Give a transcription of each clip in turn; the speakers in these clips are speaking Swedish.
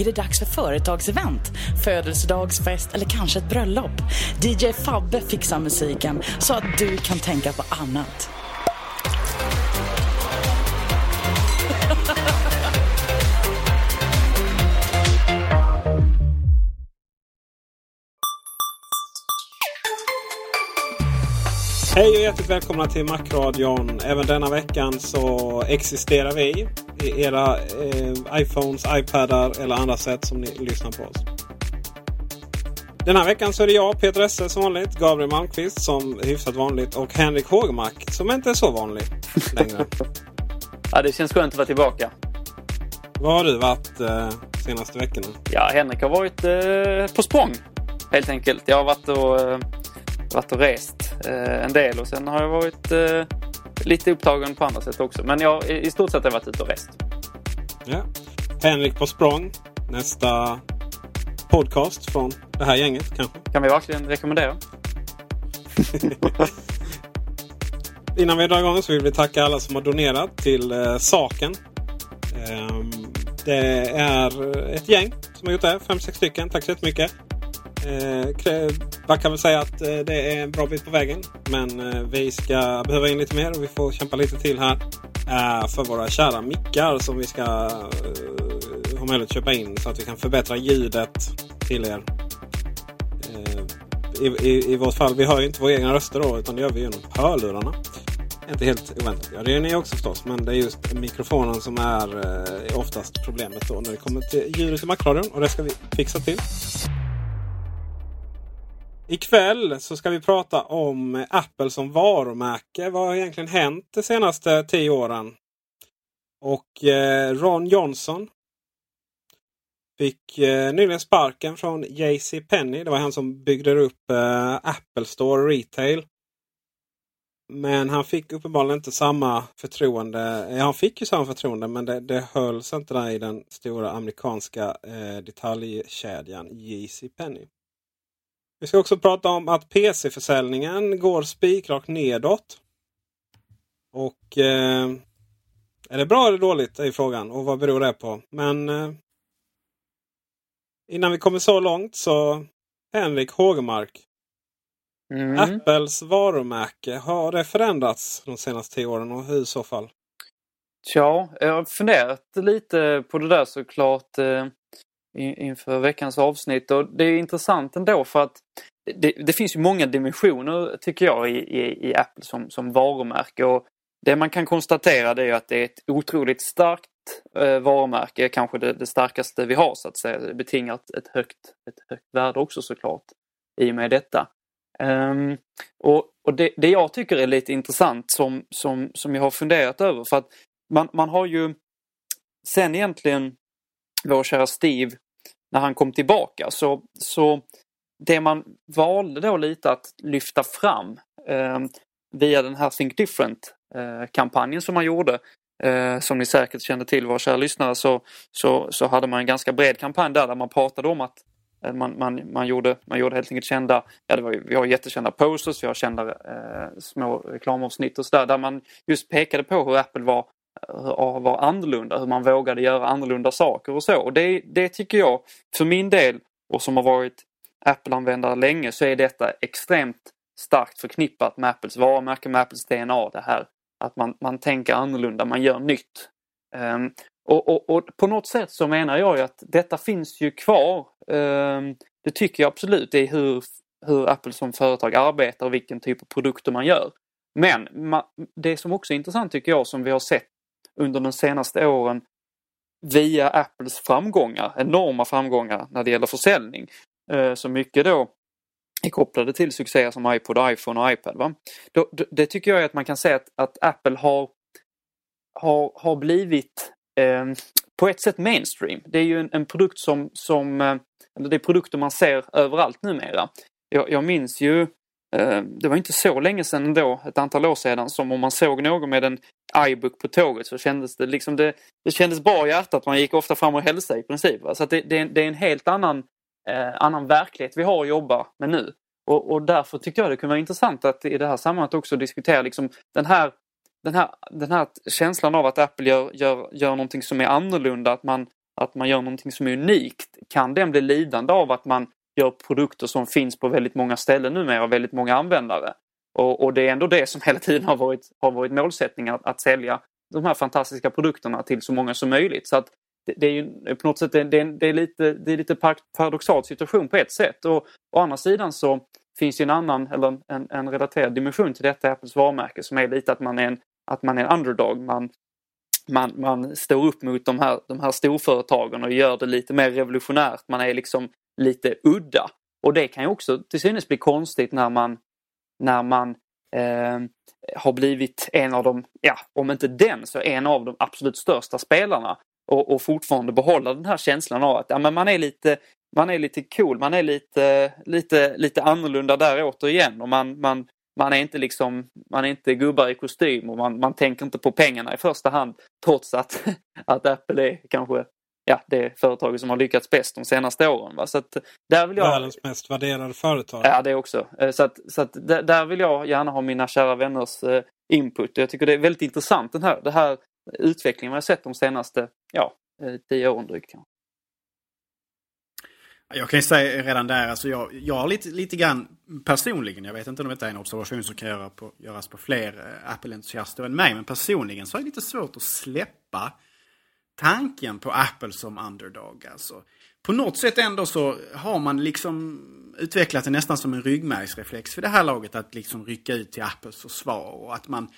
Är det dags för företagsevent, födelsedagsfest eller kanske ett bröllop? DJ Fabbe fixar musiken så att du kan tänka på annat. Hej och hjärtligt välkomna till Macradion. Även denna veckan så existerar vi i era eh, iPhones, iPadar eller andra sätt som ni lyssnar på oss. Den här veckan så är det jag, Peter Esse som vanligt, Gabriel Malmqvist som är hyfsat vanligt och Henrik Hågmark som inte är så vanlig längre. Ja, det känns skönt att vara tillbaka. Var har du varit eh, senaste veckorna? Ja, Henrik har varit eh, på språng helt enkelt. Jag har varit och, eh, varit och rest eh, en del och sen har jag varit eh, lite upptagen på andra sätt också. Men jag, i stort sett har jag varit ute och rest. Ja. Henrik på språng. Nästa podcast från det här gänget kanske. Kan vi verkligen rekommendera. Innan vi drar igång så vill vi tacka alla som har donerat till eh, saken. Ehm, det är ett gäng som har gjort det. Fem, sex stycken. Tack så jättemycket. Eh, man kan väl säga att eh, det är en bra bit på vägen. Men eh, vi ska behöva in lite mer och vi får kämpa lite till här. Eh, för våra kära mickar som vi ska eh, ha möjlighet att köpa in så att vi kan förbättra ljudet till er. Eh, I, i, I vårt fall, vi hör ju inte våra egna röster då utan det gör vi genom hörlurarna. Inte helt oväntat. Ja, det gör ni också förstås. Men det är just mikrofonen som är eh, oftast problemet då när det kommer till ljudet i Macradion. Och det ska vi fixa till. Ikväll så ska vi prata om Apple som varumärke. Vad har egentligen hänt de senaste tio åren? Och eh, Ron Johnson fick eh, nyligen sparken från JC Penny. Det var han som byggde upp eh, Apple Store Retail. Men han fick uppenbarligen inte samma förtroende. Ja, han fick ju samma förtroende men det, det hölls inte där i den stora amerikanska eh, detaljkedjan JC Penny. Vi ska också prata om att PC-försäljningen går spikrakt nedåt. Och eh, är det bra eller dåligt är frågan och vad beror det på? Men eh, innan vi kommer så långt så Henrik Hågemark. Mm. Apples varumärke, har det förändrats de senaste tio åren och hur i så fall? Ja, jag har funderat lite på det där såklart eh, inför veckans avsnitt och det är intressant ändå för att det, det finns ju många dimensioner tycker jag i, i, i Apple som, som varumärke och det man kan konstatera det är att det är ett otroligt starkt eh, varumärke, kanske det, det starkaste vi har så att säga. Det betingar ett, högt, ett högt värde också såklart i och med detta. Um, och och det, det jag tycker är lite intressant som, som, som jag har funderat över för att man, man har ju sen egentligen vår kära Steve när han kom tillbaka. Så, så det man valde då lite att lyfta fram eh, via den här Think Different-kampanjen eh, som man gjorde eh, som ni säkert kände till våra kära lyssnare så, så, så hade man en ganska bred kampanj där, där man pratade om att eh, man, man, man, gjorde, man gjorde helt enkelt kända, ja det var, vi har jättekända posters, vi har kända eh, små reklamavsnitt och sådär där man just pekade på hur Apple var, eh, var annorlunda, hur man vågade göra annorlunda saker och så. Och det, det tycker jag, för min del och som har varit Apple-användare länge så är detta extremt starkt förknippat med Apples varumärke, med Apples DNA. Det här att man, man tänker annorlunda, man gör nytt. Um, Och, och, och, på något sätt så menar jag ju att detta finns ju kvar. Um, det tycker jag absolut i hur, hur Apple som företag arbetar och vilken typ av produkter man gör. Men det som också är intressant tycker jag som vi har sett under de senaste åren via Apples framgångar, enorma framgångar när det gäller försäljning. Eh, Så mycket då är kopplade till succéer som iPod, iPhone och iPad. Va? Det tycker jag är att man kan säga att, att Apple har, har, har blivit eh, på ett sätt mainstream. Det är ju en, en produkt som, som eh, eller det är produkter man ser överallt numera. Jag, jag minns ju, Eh, det var inte så länge sedan ändå, ett antal år sedan, som om man såg någon med en iBook på tåget så kändes det liksom, det, det kändes bra i hjärtat. Man gick ofta fram och hälsade i princip. Va? Så det, det, det, är en helt annan, eh, annan verklighet vi har att jobba med nu. Och, och därför tyckte jag det kunde vara intressant att i det här sammanhanget också diskutera liksom den här den här, den här känslan av att Apple gör, gör, gör någonting som är annorlunda, att man, att man gör någonting som är unikt. Kan den bli lidande av att man gör produkter som finns på väldigt många ställen numera och väldigt många användare? Och, och det är ändå det som hela tiden har varit, har varit målsättningen, att, att sälja de här fantastiska produkterna till så många som möjligt. Så att det, det är ju på något sätt det, det, det är lite, det är lite paradoxal situation på ett sätt. Och å andra sidan så finns ju en annan, eller en, en relaterad dimension till detta Apples varumärke som är lite att man är en, att man är en underdog. Man, man, man står upp mot de här, de här storföretagen och gör det lite mer revolutionärt. Man är liksom lite udda. Och det kan ju också till synes bli konstigt när man, när man eh, har blivit en av de, ja om inte den så en av de absolut största spelarna och, och fortfarande behålla den här känslan av att ja, men man är lite man är lite cool, man är lite, lite, lite annorlunda där återigen och man, man, man är inte liksom, man är inte gubbar i kostym och man, man tänker inte på pengarna i första hand trots att, att Apple är kanske ja, det företaget som har lyckats bäst de senaste åren. Va? Så att där vill jag... Världens mest värderade företag. Ja, det också. Eh, så, att, så att där vill jag gärna ha mina kära vänners eh, input. Jag tycker det är väldigt intressant den här, den här utvecklingen vi har sett de senaste ja, eh, tio åren drygt. Jag kan ju säga redan där, alltså jag, jag har lite, lite grann personligen, jag vet inte om detta är en observation som kan göra på, göras på fler Apple-entusiaster än mig, men personligen så har jag lite svårt att släppa tanken på Apple som underdog. Alltså. På något sätt ändå så har man liksom utvecklat det nästan som en ryggmärgsreflex för det här laget att liksom rycka ut till Apples försvar och att man,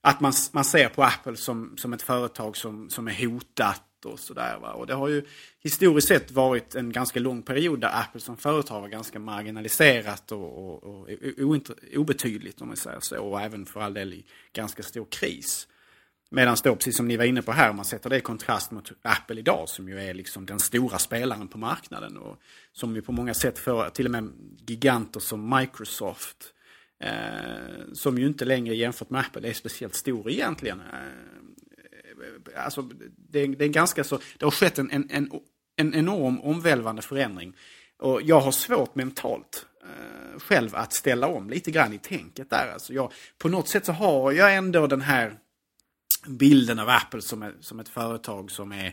att man, man ser på Apple som, som ett företag som, som är hotat och sådär. Och det har ju historiskt sett varit en ganska lång period där Apple som företag var ganska marginaliserat och, och, och obetydligt om man säger så. Och även för all del i ganska stor kris. Medan då, precis som ni var inne på här, om man sätter det i kontrast mot Apple idag som ju är liksom den stora spelaren på marknaden. Och som ju på många sätt får till och med giganter som Microsoft. Eh, som ju inte längre jämfört med Apple är speciellt stor egentligen. Eh, alltså, det, det, är ganska så, det har skett en, en, en, en enorm omvälvande förändring. Och jag har svårt mentalt eh, själv att ställa om lite grann i tänket där. Alltså jag, på något sätt så har jag ändå den här bilden av Apple som, är, som ett företag som är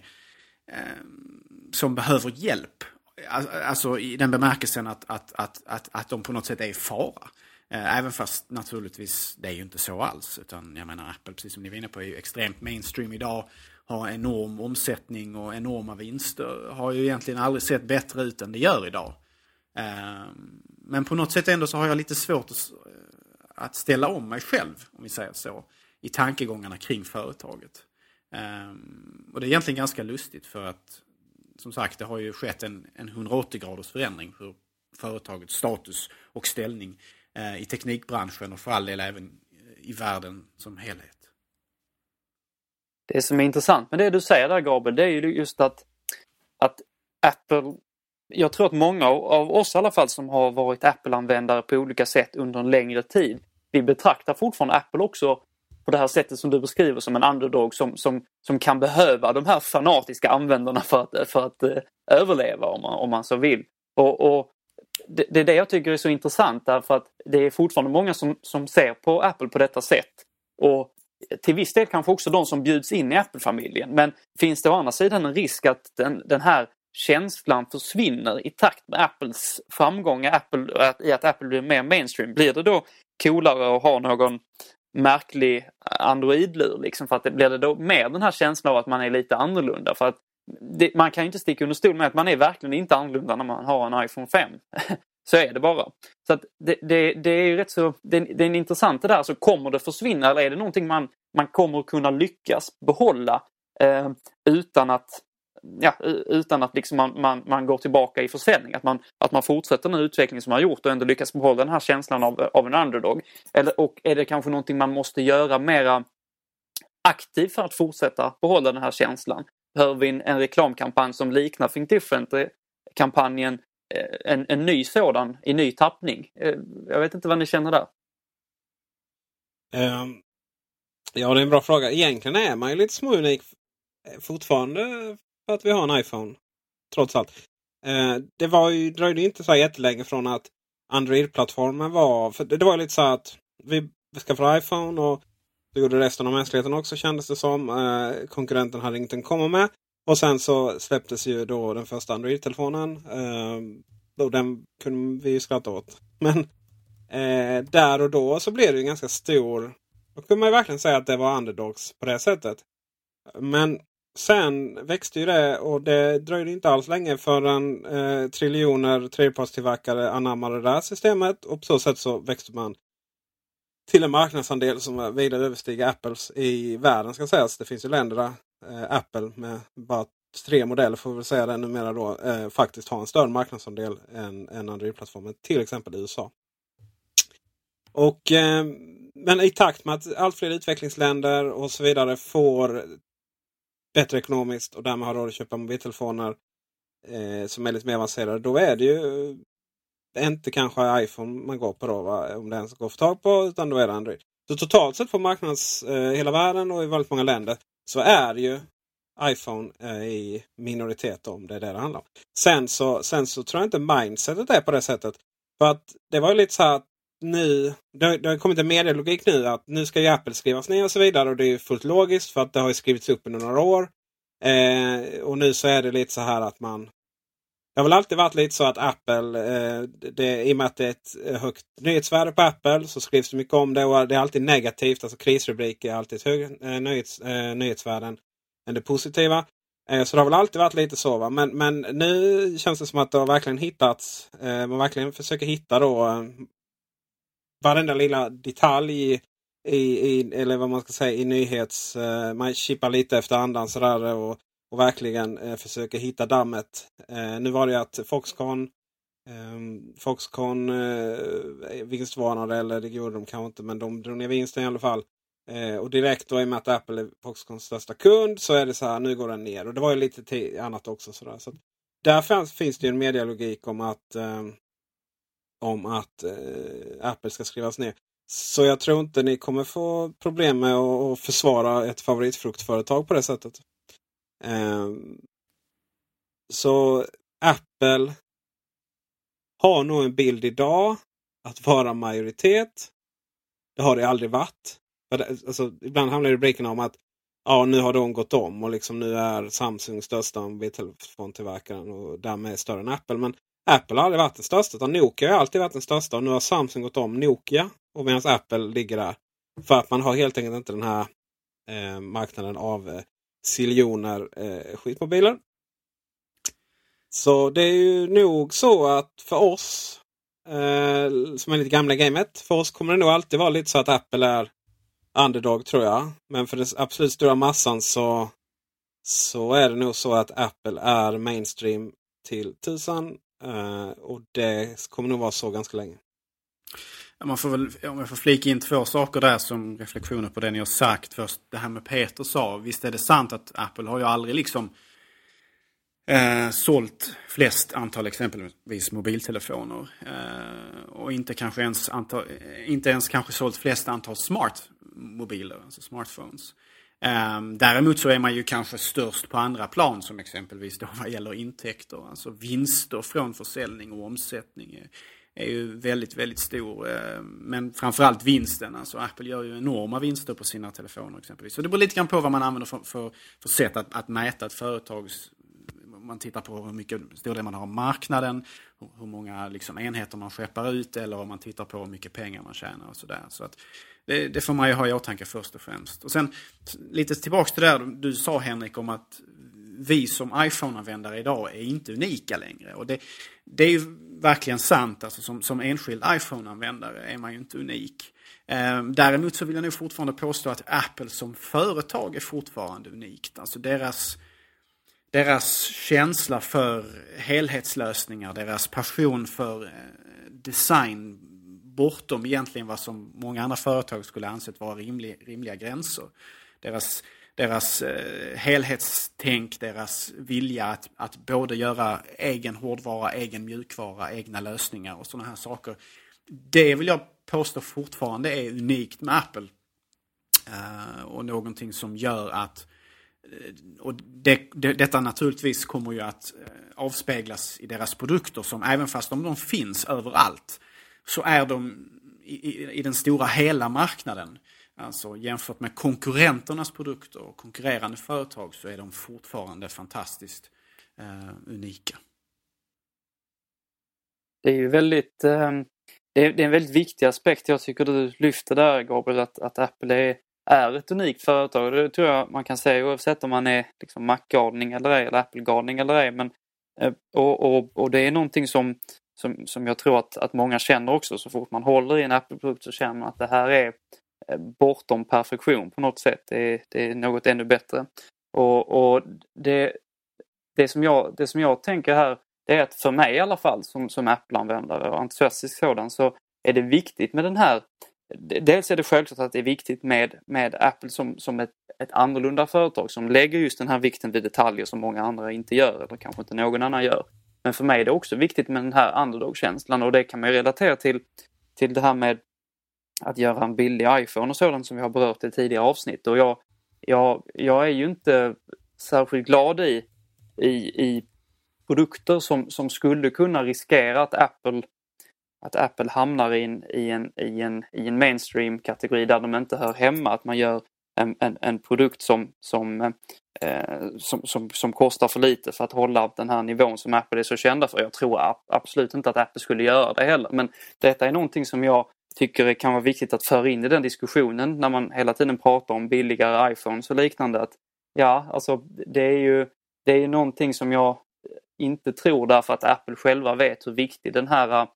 eh, som behöver hjälp. Alltså, alltså i den bemärkelsen att, att, att, att, att de på något sätt är i fara. Eh, även fast naturligtvis det är ju inte så alls. Utan jag menar Apple, precis som ni var inne på, är ju extremt mainstream idag. Har enorm omsättning och enorma vinster. Har ju egentligen aldrig sett bättre ut än det gör idag. Eh, men på något sätt ändå så har jag lite svårt att ställa om mig själv, om vi säger så, i tankegångarna kring företaget. Ehm, och det är egentligen ganska lustigt för att som sagt, det har ju skett en, en 180 graders förändring för företagets status och ställning eh, i teknikbranschen och för all del även eh, i världen som helhet. Det som är intressant med det du säger där Gabriel, det är ju just att, att Apple jag tror att många av oss i alla fall som har varit Apple-användare på olika sätt under en längre tid. Vi betraktar fortfarande Apple också på det här sättet som du beskriver som en underdog som, som, som kan behöva de här fanatiska användarna för att, för att eh, överleva om man, om man så vill. Och, och det, det, är det jag tycker är så intressant därför att det är fortfarande många som, som ser på Apple på detta sätt. Och till viss del kanske också de som bjuds in i Apple-familjen. Men finns det å andra sidan en risk att den, den här känslan försvinner i takt med Apples framgång Apple, i att Apple blir mer mainstream? Blir det då coolare att ha någon, märklig Android-lur. Liksom, för att det blir det då mer den här känslan av att man är lite annorlunda. För att det, man kan ju inte sticka under stol med att man är verkligen inte annorlunda när man har en iPhone 5. så är det bara. Så att det, det, det är ju rätt så, det, det är intressant det där. Så kommer det försvinna eller är det någonting man, man kommer kunna lyckas behålla eh, utan att ja, utan att liksom man, man, man går tillbaka i försäljning. Att man, att man fortsätter den utveckling som man har gjort och ändå lyckas behålla den här känslan av, av en underdog. Eller, och är det kanske någonting man måste göra mera aktivt för att fortsätta behålla den här känslan? Behöver vi en, en reklamkampanj som liknar Think Different-kampanjen eh, en, en ny sådan i ny tappning? Eh, jag vet inte vad ni känner där. Um, ja, det är en bra fråga. Egentligen är man ju lite småunik fortfarande för att vi har en iPhone. Trots allt. Eh, det var ju, dröjde inte så jättelänge från att Android-plattformen var... För det, det var lite så att vi skaffade iPhone och det gjorde resten av mänskligheten också kändes det som. Eh, konkurrenten hade ingenting att komma med. Och sen så släpptes ju då den första Android-telefonen. Eh, den kunde vi ju skratta åt. Men eh, där och då så blev det ju ganska stor... Då kunde man ju verkligen säga att det var underdogs på det sättet. Men sen växte ju det och det dröjde inte alls länge förrän eh, triljoner tredjepartstillverkare anammade det här systemet. Och på så sätt så växte man till en marknadsandel som vida överstiger Apples i världen. ska sägas. Det finns ju länder där eh, Apple med bara tre modeller får vi säga det numera då, eh, faktiskt har en större marknadsandel än, än Android-plattformen. Till exempel i USA. Och, eh, men i takt med att allt fler utvecklingsländer och så vidare får bättre ekonomiskt och därmed har råd att köpa mobiltelefoner eh, som är lite mer avancerade. Då är det ju eh, inte kanske iPhone man går på då, va? om det ens går att få tag på, utan då är det Android. Så totalt sett på marknads eh, hela världen och i väldigt många länder så är ju iPhone eh, i minoritet om det är det det handlar om. Sen så, sen så tror jag inte mindsetet är på det sättet. För att det var ju lite så här att nu, det har, det har kommit en medielogik nu att nu ska ju Apple skrivas ner och så vidare. Och det är fullt logiskt för att det har skrivits upp under några år. Eh, och nu så är det lite så här att man... Det har väl alltid varit lite så att Apple, eh, det, i och med att det är ett eh, högt nyhetsvärde på Apple så skrivs det mycket om det. Och det är alltid negativt, alltså krisrubriker är alltid ett högre eh, nyhets, eh, nyhetsvärden än det positiva. Eh, så det har väl alltid varit lite så. Va? Men, men nu känns det som att det har verkligen hittats. Eh, man verkligen försöker hitta då eh, varenda lilla detalj i, i, eller vad man ska säga i nyhets... Eh, man chippar lite efter andan sådär och, och verkligen eh, försöker hitta dammet. Eh, nu var det att Foxconn ehm, Foxconn eh, vinstvarnade, eller det gjorde de kanske inte, men de drog ner vinsten i alla fall. Eh, och direkt då i och med att Apple är Foxconns största kund så är det så här, nu går den ner. Och det var ju lite annat också. Sådär. Så där finns, finns det en medialogik om att eh, om att eh, Apple ska skrivas ner. Så jag tror inte ni kommer få problem med att försvara ett favoritfruktföretag på det sättet. Eh, så Apple har nog en bild idag att vara majoritet. Det har det aldrig varit. Alltså, ibland handlar rubrikerna om att ja, nu har de gått om och liksom nu är Samsung största mobiltelefontillverkaren och därmed större än Apple. Men Apple har aldrig varit den största. Utan Nokia har alltid varit den största. Och nu har Samsung gått om Nokia. Och medan Apple ligger där. För att man har helt enkelt inte den här eh, marknaden av eh, siljoner eh, skitmobiler. Så det är ju nog så att för oss eh, som är lite gamla i gamet. För oss kommer det nog alltid vara lite så att Apple är underdog tror jag. Men för den absolut stora massan så, så är det nog så att Apple är mainstream till tusan Eh, och det kommer nog vara så ganska länge. Man får väl, om jag får flika in två saker där som reflektioner på det ni har sagt. Först det här med Peter sa. Visst är det sant att Apple har ju aldrig liksom eh, sålt flest antal exempelvis mobiltelefoner. Eh, och inte kanske ens, antal, eh, inte ens kanske sålt flest antal smartmobiler, alltså smartphones. Um, däremot så är man ju kanske störst på andra plan som exempelvis då vad gäller intäkter. Alltså vinster från försäljning och omsättning är, är ju väldigt, väldigt stor. Uh, men framförallt vinsten. Alltså Apple gör ju enorma vinster på sina telefoner exempelvis. Så det beror lite grann på vad man använder för, för, för sätt att, att mäta ett företags om man tittar på hur mycket stor del man har av marknaden, hur många liksom, enheter man skeppar ut eller om man tittar på hur mycket pengar man tjänar och sådär. Så att det, det får man ju ha i åtanke först och främst. Och sen lite tillbaks till det där du sa Henrik om att vi som iPhone-användare idag är inte unika längre. Och det, det är ju verkligen sant. Alltså som, som enskild iPhone-användare är man ju inte unik. Ehm, däremot så vill jag nog fortfarande påstå att Apple som företag är fortfarande unikt. Alltså deras, deras känsla för helhetslösningar, deras passion för eh, design bortom egentligen vad som många andra företag skulle ansett vara rimlig, rimliga gränser. Deras deras eh, helhetstänk, deras vilja att, att både göra egen hårdvara, egen mjukvara, egna lösningar och sådana här saker. Det vill jag påstå fortfarande är unikt med Apple. Uh, och någonting som gör att eh, och det, det, detta naturligtvis kommer ju att eh, avspeglas i deras produkter som även fast de, de finns överallt så är de i, i, i den stora hela marknaden Alltså jämfört med konkurrenternas produkter och konkurrerande företag så är de fortfarande fantastiskt eh, unika. Det är ju väldigt eh, det, är, det är en väldigt viktig aspekt jag tycker du lyfter där Gabriel att, att Apple är, är ett unikt företag. Det tror jag man kan säga oavsett om man är liksom Mac-galning eller ej eller Apple-galning eller ej. Men, eh, och, och, och det är någonting som, som, som jag tror att, att många känner också. Så fort man håller i en Apple-produkt så känner man att det här är eh, bortom perfektion på något sätt. Det är, det är något ännu bättre. Och, och det, det, som jag, det som jag tänker här det är att för mig i alla fall som, som Apple-användare och entusiastisk sådan så är det viktigt med den här Dels är det självklart att det är viktigt med, med Apple som, som ett, ett annorlunda företag som lägger just den här vikten vid detaljer som många andra inte gör eller kanske inte någon annan gör. Men för mig är det också viktigt med den här underdog-känslan och det kan man relatera till, till det här med att göra en billig iPhone och sådant som vi har berört i tidigare avsnitt. Och jag, jag, jag är ju inte särskilt glad i, i, i produkter som, som skulle kunna riskera att Apple att Apple hamnar in, i en, i en, i en mainstream-kategori där de inte hör hemma. Att man gör en, en, en produkt som, som, eh, som, som, som, kostar för lite för att hålla den här nivån som Apple är så kända för. Jag tror absolut inte att Apple skulle göra det heller. Men detta är någonting som jag tycker det kan vara viktigt att föra in i den diskussionen när man hela tiden pratar om billigare iPhones och liknande. Att, ja, alltså det är ju det är någonting som jag inte tror därför att Apple själva vet hur viktig den här,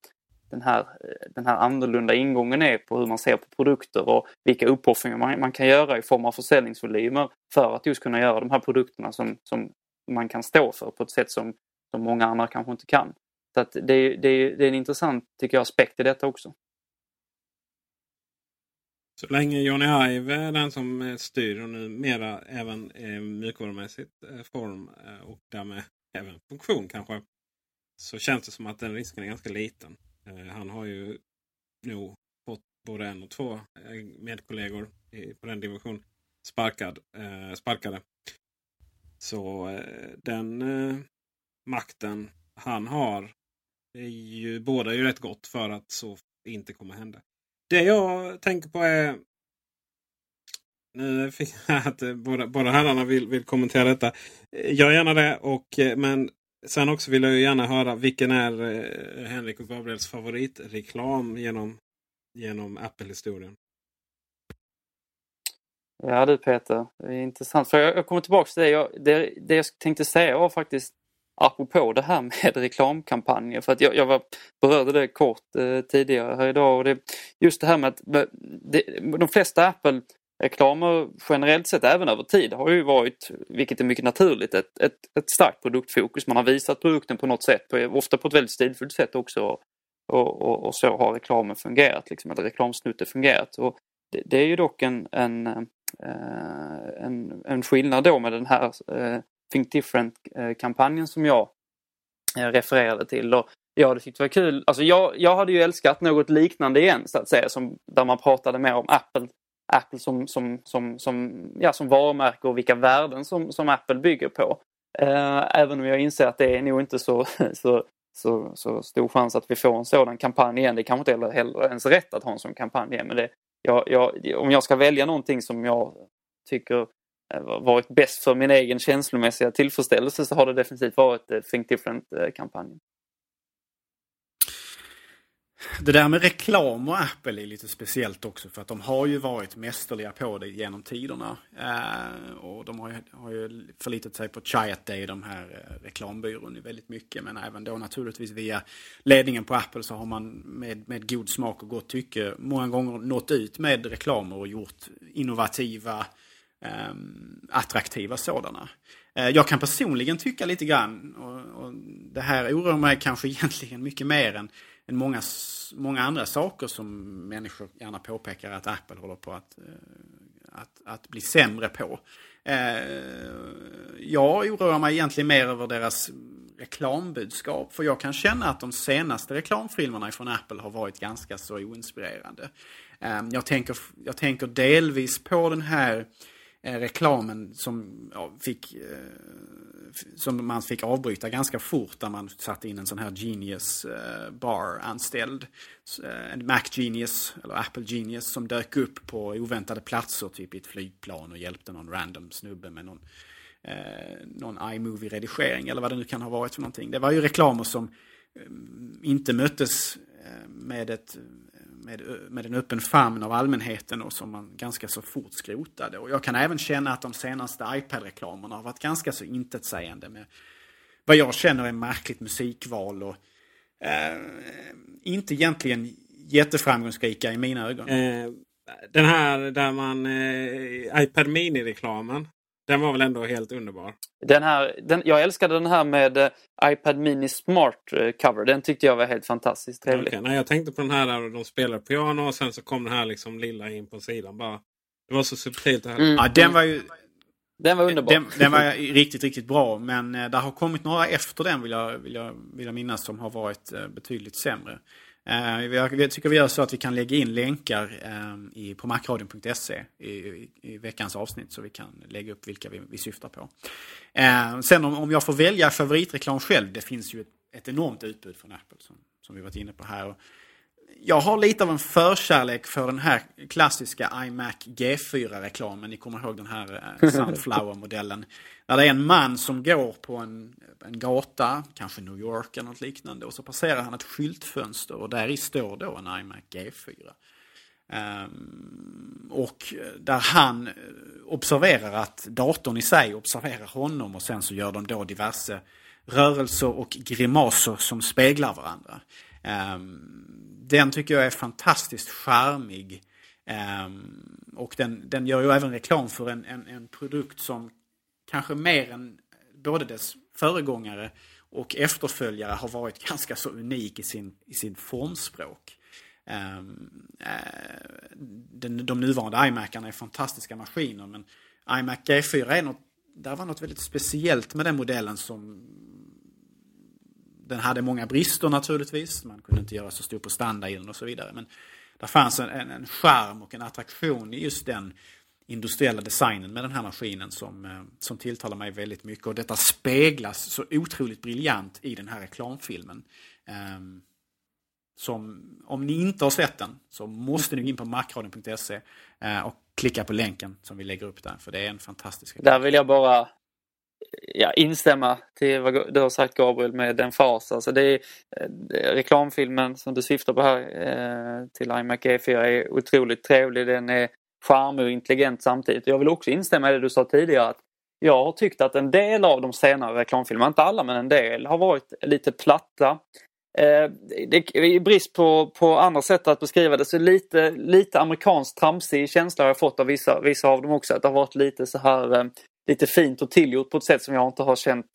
den här, eh, den här annorlunda ingången är på hur man ser på produkter och vilka uppoffringar man, man kan göra i form av försäljningsvolymer för att just kunna göra de här produkterna som, som man kan stå för på ett sätt som, som många andra kanske inte kan. Så att det, det, det är en intressant tycker jag, aspekt i detta också. Så länge Johnny Ive är den som eh, styr och numera även eh, mjukvarumässigt eh, form eh, och därmed även funktion kanske. Så känns det som att den risken är ganska liten. Eh, han har ju nog fått både en och två eh, medkollegor på den division sparkad, eh, sparkade. Så eh, den makten han har är ju, båda är ju rätt gott för att så inte kommer hända. Det jag tänker på är... Nu fick jag att båda, båda herrarna vill, vill kommentera detta. Gör gärna det. Och, men sen också vill jag gärna höra vilken är eh, Henrik och Gabriels favoritreklam genom, genom Apple-historien? Ja du Peter, det är intressant. För jag, jag kommer tillbaka till det. Jag, det. Det jag tänkte säga var faktiskt apropå det här med reklamkampanjer. För att jag, jag var, berörde det kort eh, tidigare här idag. Och det, just det här med att det, de flesta Apple Reklamer generellt sett även över tid har ju varit, vilket är mycket naturligt, ett, ett, ett starkt produktfokus. Man har visat produkten på något sätt, ofta på ett väldigt stilfullt sätt också. Och, och, och, så har reklamen fungerat, liksom, eller reklamsnutten fungerat. Och det, det är ju dock en, en, eh, en, en skillnad då med den här eh, Think Different-kampanjen eh, som jag refererade till. Och jag hade tyckt det var kul. Alltså jag, jag hade ju älskat något liknande igen så att säga. Som, där man pratade mer om Apple, Apple som, som, som, som, ja, som varumärke och vilka värden som, som Apple bygger på. Eh, även om jag inser att det är nog inte så, så, så, så stor chans att vi får en sådan kampanj igen. Det kanske inte heller ens rätt att ha en sån kampanj igen. Men det, jag, jag, om jag ska välja någonting som jag tycker eh, varit bäst för min egen känslomässiga tillfredsställelse så har det definitivt varit eh, Think Different-kampanjen. Det där med reklam och Apple är lite speciellt också för att de har ju varit mästerliga på det genom tiderna. Eh, och de har ju, har ju förlitat sig på Chiat Day, de här eh, reklambyrån, väldigt mycket. Men även då naturligtvis via ledningen på Apple så har man med, med god smak och gott tycke många gånger nått ut med reklamer och gjort innovativa, eh, attraktiva sådana. Eh, jag kan personligen tycka lite grann, och, och det här oroar mig kanske egentligen mycket mer än än många, många andra saker som människor gärna påpekar att Apple håller på att, eh, att, att bli sämre på. Eh, jag oroar mig egentligen mer över deras reklambudskap. För jag kan känna att de senaste reklamfilmerna från Apple har varit ganska så oinspirerande. Eh, jag tänker, jag tänker delvis på den här Eh, reklamen som ja, fick eh, som man fick avbryta ganska fort där man satte in en sån här Genius eh, Bar anställd. Eh, en Mac Genius, eller Apple Genius, som dök upp på oväntade platser, typ i ett flygplan och hjälpte någon random snubbe med någon, eh, någon iMovie-redigering eller vad det nu kan ha varit för någonting. Det var ju reklamer som eh, inte möttes med ett med, med en öppen famn av allmänheten och som man ganska så fort skrotade. Och jag kan även känna att de senaste iPad-reklamerna har varit ganska så intetsägande med vad jag känner är märkligt musikval och eh, inte egentligen jätteframgångsrika i mina ögon. Eh, den här där man eh, iPad Mini-reklamen. Den var väl ändå helt underbar? Den här, den, jag älskade den här med uh, iPad Mini Smart uh, Cover. Den tyckte jag var helt fantastiskt trevlig. Okay, nej, jag tänkte på den här där de spelar piano och sen så kom den här liksom lilla in på sidan. Bara, det var så subtilt. Det här. Mm. Ja, den var ju... Den var underbar. Den, den, var riktigt, riktigt bra. Men uh, det har kommit några efter den vill jag, vill jag, vill jag minnas som har varit betydligt sämre. Eh, jag tycker vi gör så att vi kan lägga in länkar eh, i, på macradion.se i, i, veckans avsnitt så vi kan lägga upp vilka vi, vi syftar på. Eh, sen om, om jag får välja favoritreklam själv, det finns ju ett, ett enormt utbud från Apple som, som vi varit inne på här. Jag har lite av en förkärlek för den här klassiska iMac G4-reklamen. Ni kommer ihåg den här Sunflower-modellen. Där det är en man som går på en, en gata, kanske New York eller något liknande. Och så passerar han ett skyltfönster och där i står då en iMac G4. Um, ehm, och där han eh, observerar att datorn i sig observerar honom och sen så gör de då diverse rörelser och grimaser som speglar varandra. Um, den tycker jag är fantastiskt charmig. Um, och den, den gör ju även reklam för en, en, en produkt som kanske mer än både dess föregångare och efterföljare har varit ganska så unik i sin, i sin formspråk. Um, uh, den, de nuvarande iMacarna är fantastiska maskiner men iMac G4 är något, där var något väldigt speciellt med den modellen som den hade många brister naturligtvis. Man kunde inte göra så stor prestanda i den och så vidare. Men det fanns en, en, en charm och en attraktion i just den industriella designen med den här maskinen som, eh, som tilltalar mig väldigt mycket. Och detta speglas så otroligt briljant i den här reklamfilmen. Ehm, som, om ni inte har sett den så måste ni gå in på macradion.se eh, och klicka på länken som vi lägger upp där. För det är en fantastisk reklam. Där vill jag bara ja, instämma till vad du har sagt Gabriel med den fas. Alltså det är, eh, reklamfilmen som du syftar på här eh, till iMac E4 är otroligt trevlig. Den är charmig och intelligent samtidigt. Jag vill också instämma i det du sa tidigare att jag har tyckt att en del av de senare reklamfilmerna, inte alla men en del, har varit lite platta. Eh, det, I brist på, på andra sätt att beskriva det så lite, lite amerikanskt tramsig känsla har jag fått av vissa, vissa av dem också. Att det har varit lite så här eh, lite fint och tillgjort på ett sätt som jag inte har känt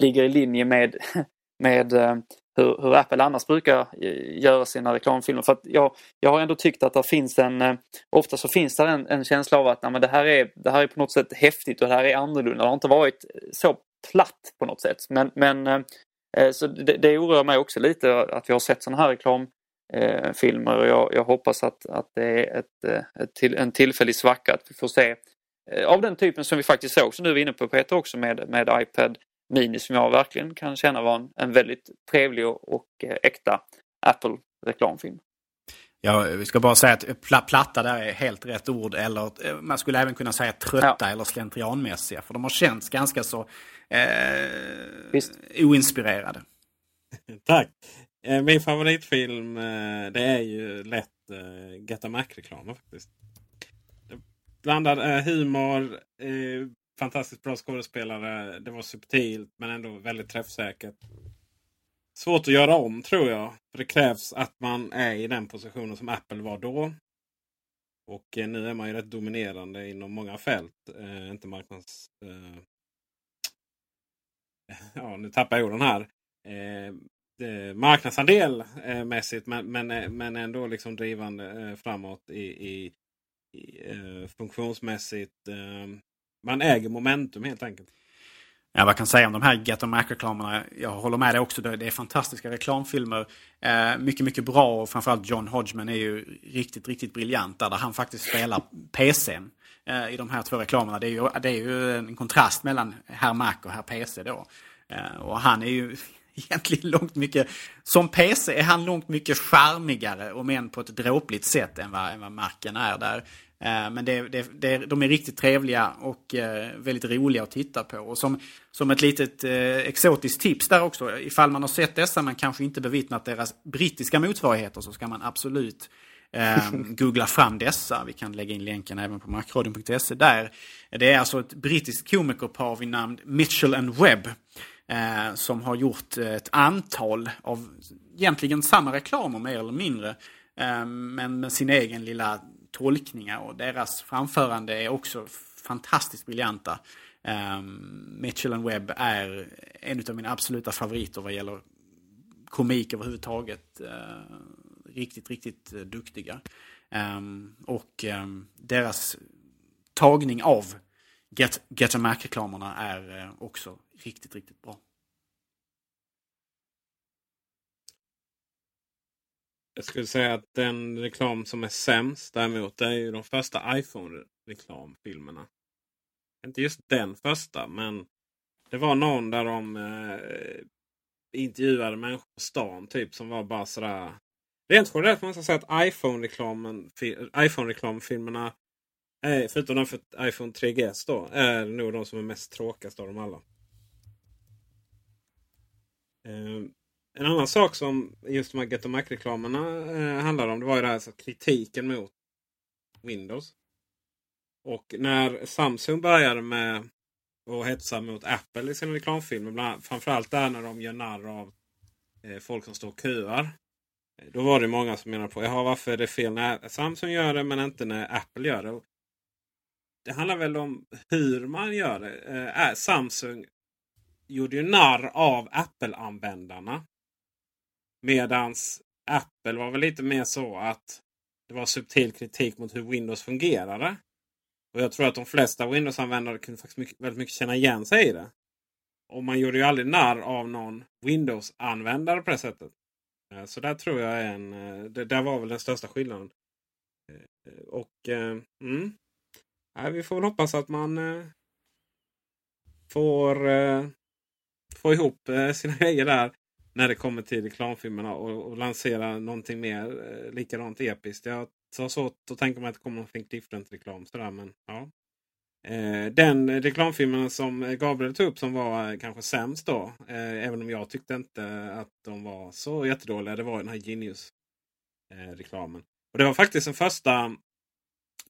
ligger i linje med, med eh, hur, hur, Apple annars brukar eh, göra sina reklamfilmer. För att jag, jag har ändå tyckt att det finns en, eh, ofta så finns det en, en känsla av att nej, det, här är, det här är på något sätt häftigt och det här är annorlunda. Det har inte varit så platt på något sätt. Men, men eh, så det, det oroar mig också lite att vi har sett sådana här reklamfilmer och jag, jag hoppas att, att det är ett, ett till, en tillfällig svacka att vi får se av den typen som vi faktiskt såg, som du var inne på Peter också med, med iPad Mini som jag verkligen kan känna var en, en väldigt trevlig och, och eh, äkta Apple reklamfilm. Ja, vi ska bara säga att pla platta där är helt rätt ord. Eller eh, man skulle även kunna säga trötta ja. eller slentrianmässiga. För de har känts ganska så eh, oinspirerade. Tack. Eh, min favoritfilm det är ju lätt Get a Mac-reklamen faktiskt. Blandad humor, fantastiskt bra skådespelare. Det var subtilt men ändå väldigt träffsäkert. Svårt att göra om tror jag. För Det krävs att man är i den positionen som Apple var då. Och eh, nu är man ju rätt dominerande inom många fält. Eh, inte marknads... Eh, ja, nu tappar jag orden här. Eh, marknadsandel eh, mässigt men, men, eh, men ändå liksom drivande eh, framåt i, i, i eh, funktionsmässigt. Eh, man äger momentum helt enkelt. Ja, vad kan säga om de här Get Mac-reklamerna? Jag håller med dig också. Det är fantastiska reklamfilmer. Eh, mycket, mycket bra och framförallt John Hodgman är ju riktigt, riktigt briljant där, där han faktiskt spelar PCn eh, i de här två reklamerna. Det är, ju, det är ju en kontrast mellan herr Mac och herr PC då. Eh, och han är ju egentligen långt mycket... Som PC är han långt mycket charmigare, om än på ett dråpligt sätt, än vad, än vad Macen är där. Eh, men det, det, det, de är riktigt trevliga och eh, väldigt roliga att titta på. Och som, som ett litet eh, exotiskt tips där också, ifall man har sett dessa men kanske inte bevittnat deras brittiska motsvarigheter så ska man absolut googla fram dessa. Vi kan lägga in länken även på macradion.se där. Det är alltså ett brittiskt komikerpar vid namn Mitchell and Webb. Som har gjort ett antal av egentligen samma reklamer mer eller mindre. Men med sin egen lilla tolkningar och deras framförande är också fantastiskt briljanta. Um, Mitchell and Webb är en av mina absoluta favoriter vad gäller komik överhuvudtaget. Uh, riktigt, riktigt eh, duktiga. Um, och um, deras tagning av Get, Get a Mac-reklamerna är uh, också riktigt, riktigt bra. Jag skulle säga att den reklam som är sämst däremot det är ju de första iPhone-reklamfilmerna. Inte just den första men det var någon där de eh, intervjuade människor på stan typ som var bara sådär. Rent generellt måste man säga att iPhone-reklamen, iPhone-reklamfilmerna förutom den för iPhone 3GS då, är nog de som är mest tråkigast av dem alla. Eh, en annan sak som just de här Get Mac-reklamerna eh, handlade om det var ju det här, alltså, kritiken mot Windows. Och när Samsung började med att hetsa mot Apple i sina reklamfilmer. Bland, framförallt där när de gör narr av eh, folk som står och köar. Eh, då var det många som menade på Jaha, varför är det fel när Samsung gör det men inte när Apple gör det. det handlar väl om hur man gör det. Eh, Samsung gjorde ju narr av Apple-användarna. Medans Apple var väl lite mer så att det var subtil kritik mot hur Windows fungerade. Och jag tror att de flesta Windows-användare kunde faktiskt mycket, väldigt mycket känna igen sig i det. Och man gjorde ju aldrig narr av någon Windows-användare på det sättet. Eh, så där tror jag är en... Eh, det där var väl den största skillnaden. Eh, och... Mm, vi får väl hoppas att man får, får ihop sina grejer där när det kommer till reklamfilmerna och, och lansera någonting mer eh, likadant episkt. Jag har svårt att tänka mig att det kommer någonting Different-reklam. Men, ja. Eh, den reklamfilmen som Gabriel tog upp som var eh, kanske sämst då. Eh, även om jag tyckte inte att de var så jättedåliga. Det var den här Genius-reklamen. Eh, och det var faktiskt den första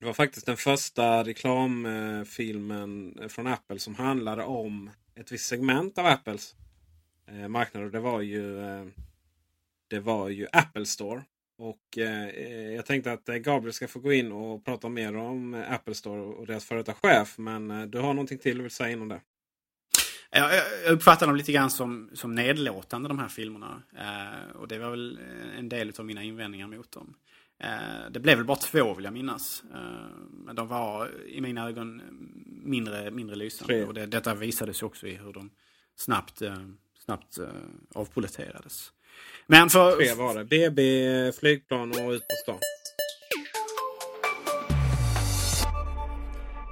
det var faktiskt den första reklamfilmen eh, från Apple som handlade om ett visst segment av Apples eh, marknader. Det var ju eh, det var ju Apple Store. Och eh, jag tänkte att eh, Gabriel ska få gå in och prata mer om eh, Apple Store och deras före detta chef. Men eh, du har någonting till du vill säga innan det? Jag, jag uppfattar dem lite grann som, som nedlåtande de här filmerna. Och det var väl en del av mina invändningar mot dem. Det blev väl bara två vill jag minnas. Men de var i mina ögon mindre, mindre lysande. Och det, detta visade sig också i hur de snabbt snabbt eh, avpoliterades. Men för... Tre var det. BB, flygplan och ut på stan.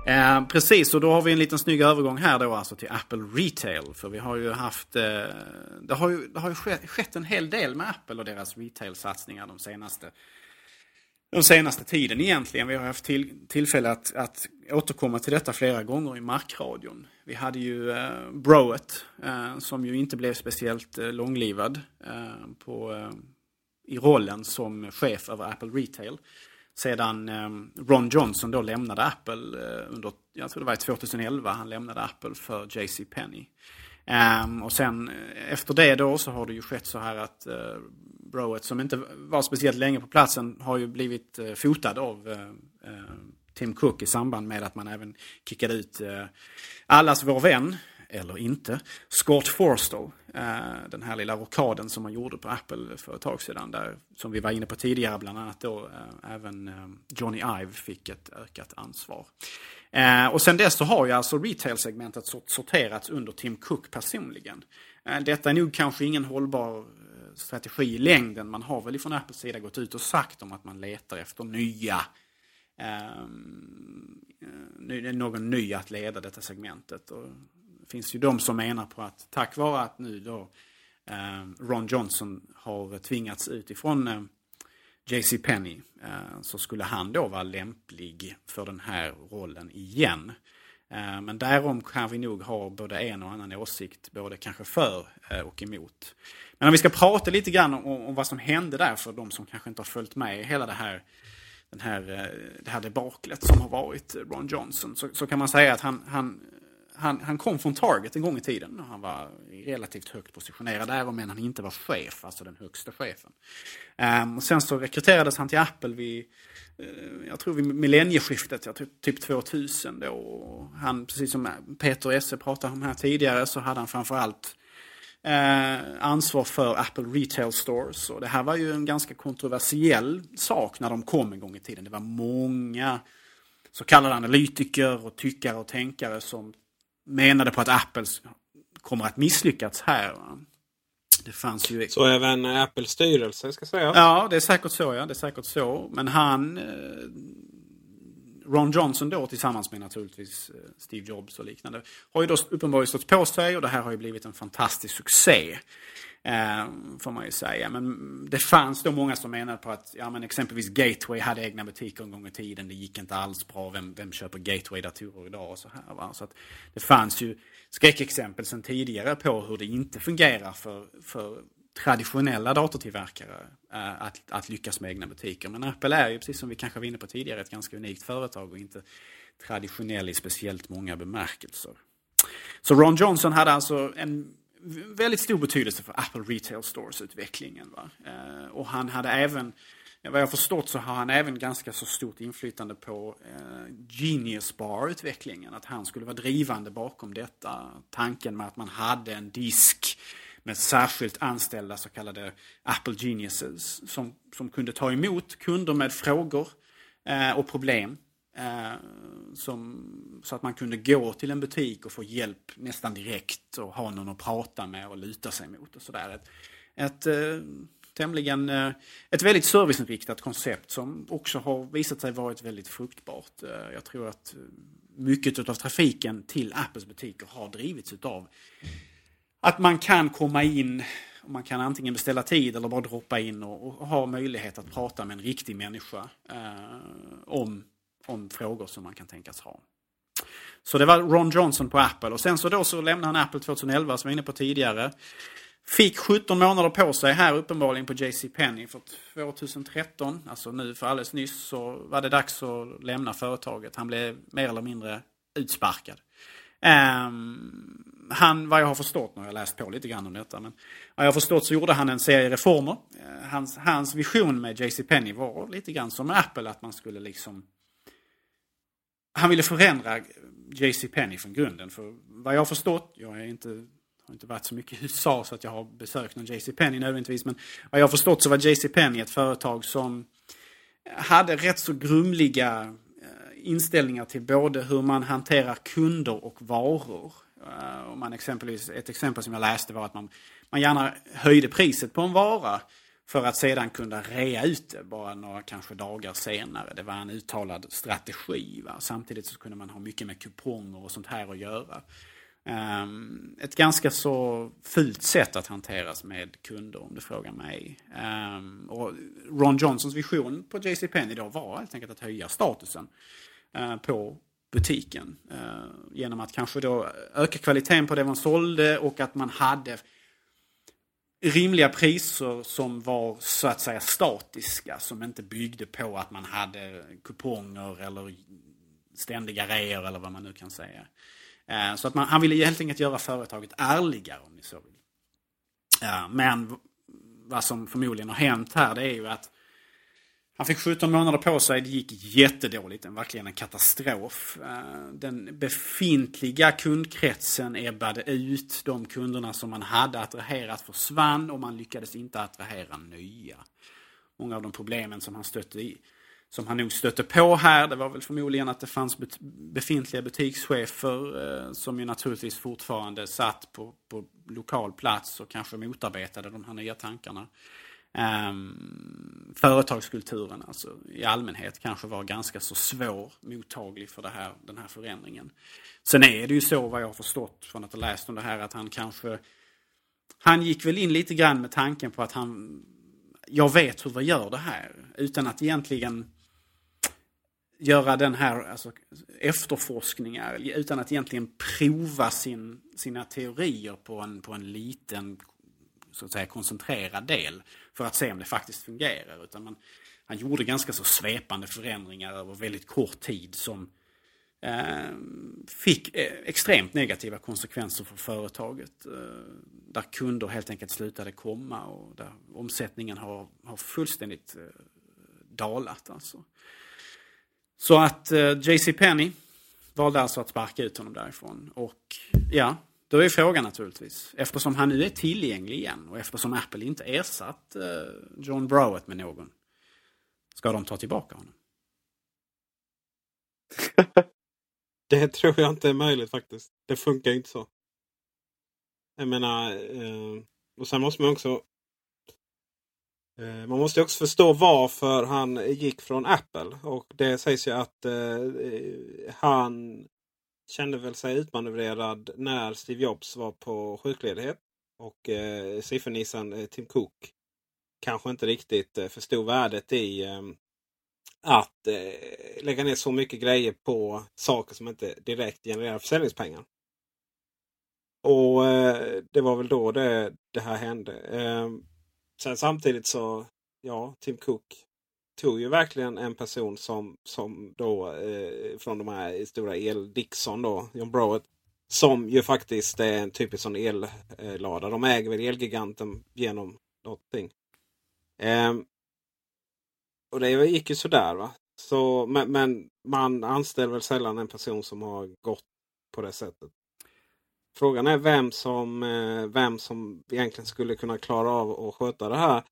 Eh, precis, och då har vi en liten snygg övergång här då alltså till Apple Retail. För vi har ju haft, eh, det har ju, det har ju skett, skett, en hel del med Apple och deras retail-satsningar de senaste den senaste tiden egentligen. Vi har haft till, tillfälle att, att återkomma till detta flera gånger i markradion. Vi hade ju eh, Broet eh, som ju inte blev speciellt eh, långlivad eh, på, eh, i rollen som chef över Apple Retail. Sedan eh, Ron Johnson då lämnade Apple eh, under, jag tror det var 2011, han lämnade Apple för JC Penney. Um, och sen eh, efter det då så har det ju skett så här att eh, Browett Broet som inte var speciellt länge på platsen har ju blivit eh, fotad av eh, eh, Tim Cook i samband med att man även kickade ut allas vår vän, eller inte, Scott Forstall. Den här lilla rockaden som man gjorde på Apple för ett tag sedan. Där, som vi var inne på tidigare, bland annat då även Johnny Ive fick ett ökat ansvar. Eh, och sen dess så har ju alltså retail-segmentet sorterats under Tim Cook personligen. Detta är nog kanske ingen hållbar strategi i längden. Man har väl ifrån Apples sida gått ut och sagt om att man letar efter nya ehm, eh, någon ny att leda detta segmentet. Och det finns ju de som menar på att tack vare att nu då eh, Ron Johnson har tvingats ut ifrån eh, JC Penny eh, så skulle han då vara lämplig för den här rollen igen. Eh, men därom kan vi nog ha både en och annan åsikt, både kanske för eh, och emot. Men om vi ska prata lite grann om, om vad som hände där för de som kanske inte har följt med i hela det här, den här, eh, det här debaklet som har varit eh, Ron Johnson. Så, så kan man säga att han, han han, han kom från Target en gång i tiden. Han var relativt högt positionerad där, men han inte var chef, alltså den högsta chefen. Um, och sen så rekryterades han till Apple vid, eh, jag tror vid millennieskiftet, jag tror typ, typ 2000 då. Han, precis som Peter Esse pratade om här tidigare, så hade han framförallt Eh, ansvar för Apple Retail Stores. Och det här var ju en ganska kontroversiell sak när de kom en gång i tiden. Det var många så kallade analytiker och tyckare och tänkare som menade på att Apple kommer att misslyckas här. Det fanns ju... Så även Apples styrelse ska säga? Ja, det är säkert så. Ja. Det är säkert så. Men han... Ron Johnson då tillsammans med naturligtvis eh, Steve Jobs och liknande har ju då uppenbarligen stått på sig och det här har ju blivit en fantastisk succé. Eh, får man ju säga. Men det fanns då många som menade på att ja, men exempelvis Gateway hade egna butiker en gång i tiden. Det gick inte alls bra. Vem, vem köper Gateway-datorer idag? Och så här, va? Så att det fanns ju skräckexempel sedan tidigare på hur det inte fungerar för, för traditionella datortillverkare eh, att, att lyckas med egna butiker. Men Apple är ju, precis som vi kanske var inne på tidigare, ett ganska unikt företag och inte traditionell i speciellt många bemärkelser. Så Ron Johnson hade alltså en väldigt stor betydelse för Apple Retail Stores-utvecklingen. Eh, och han hade även, vad jag förstått så har han även ganska så stort inflytande på eh, Genius Bar-utvecklingen. Att han skulle vara drivande bakom detta. Tanken med att man hade en disk med särskilt anställda så kallade Apple Geniuses som, som kunde ta emot kunder med frågor eh, och problem Eh, som, så att man kunde gå till en butik och få hjälp nästan direkt och ha någon att prata med och luta sig mot och sådär. Ett, ett eh, tämligen, eh, ett väldigt serviceinriktat koncept som också har visat sig varit väldigt fruktbart. Eh, jag tror att eh, mycket av trafiken till Apples butiker har drivits utav att man kan komma in och man kan antingen beställa tid eller bara droppa in och, och ha möjlighet att prata med en riktig människa eh, om om frågor som man kan tänkas ha. Så det var Ron Johnson på Apple och sen så då så lämnade han Apple 2011 som jag var inne på tidigare. Fick 17 månader på sig här uppenbarligen på JC Penney för 2013, alltså nu för alldeles nyss, så var det dags att lämna företaget. Han blev mer eller mindre utsparkad. Um, han, vad jag har förstått, nu har jag läst på lite grann om detta, men vad jag har förstått så gjorde han en serie reformer. Eh, hans, hans vision med JC Penny var lite grann som med Apple, att man skulle liksom han ville förändra JC Penny från grunden. För vad jag har förstått, jag är inte, har inte varit så mycket i USA så att jag har besökt någon JC Penny nödvändigtvis. Men vad jag har förstått så var JC Penny ett företag som hade rätt så grumliga eh, inställningar till både hur man hanterar kunder och varor. Eh, om man exempelvis, ett exempel som jag läste var att man, man gärna höjde priset på en vara för att sedan kunna rea ut det bara några kanske dagar senare. Det var en uttalad strategi. Va? Samtidigt så kunde man ha mycket med kuponger och sånt här att göra. Um, ett ganska så fult sätt att hanteras med kunder om du frågar mig. Um, och Ron Johnsons vision på JCPenney då var helt enkelt att höja statusen uh, på butiken. Eh, genom att kanske då öka kvaliteten på det man sålde och att man hade rimliga priser som var så att säga statiska. Som inte byggde på att man hade kuponger eller ständiga reor eller vad man nu kan säga. Eh, så att man, han ville helt enkelt göra företaget ärligare om ni så vill. Eh, men vad som förmodligen har hänt här det är ju att han fick 17 månader på sig, det gick jättedåligt, verkligen en katastrof. Eh, den befintliga kundkretsen ebbade ut, de kunderna som man hade attraherat försvann och man lyckades inte attrahera nya. Många av de problemen som han stötte i, som han nog stötte på här, det var väl förmodligen att det fanns befintliga butikschefer eh, som ju naturligtvis fortfarande satt på, på lokal plats och kanske motarbetade de här nya tankarna. Um, företagskulturen alltså, i allmänhet kanske var ganska så svår mottaglig för det här, den här förändringen. Sen är det ju så vad jag har förstått från att ha läst om det här att han kanske Han gick väl in lite grann med tanken på att han Jag vet hur vi gör det här utan att egentligen göra den här alltså, efterforskningar utan att egentligen prova sin, sina teorier på en, på en liten så att säga koncentrerad del för att se om det faktiskt fungerar. Utan man, han gjorde ganska så svepande förändringar över väldigt kort tid som eh, fick eh, extremt negativa konsekvenser för företaget. Eh, där kunder helt enkelt slutade komma och där omsättningen har, har fullständigt eh, dalat. Alltså. Så att eh, JC Penny valde alltså att sparka ut honom därifrån. Och ja, då är frågan naturligtvis, eftersom han nu är tillgänglig igen och eftersom Apple inte ersatt eh, John Browett med någon, ska de ta tillbaka honom? det tror jag inte är möjligt faktiskt. Det funkar inte så. Jag menar, eh, och sen måste man också eh, man måste också förstå varför han gick från Apple. Och det sägs ju att han kände väl sig utmanövrerad när Steve Jobs var på sjukledighet. Och eh, siffernissan eh, Tim Cook kanske inte riktigt eh, förstod värdet i eh, att eh, lägga ner så mycket grejer på saker som inte direkt genererar försäljningspengar. Och eh, det var väl då det, det här hände. Eh, sen samtidigt så, ja, Tim Cook tog ju verkligen en person som, som då eh, från de här stora el Dixon då, John Browett. Som ju faktiskt är en typisk sån ellada. De äger väl Elgiganten genom någonting. Eh, och det gick ju sådär va. Så, men, men, man anställer väl sällan en person som har gått på det sättet. Frågan är vem som, eh, vem som egentligen skulle kunna klara av att sköta det här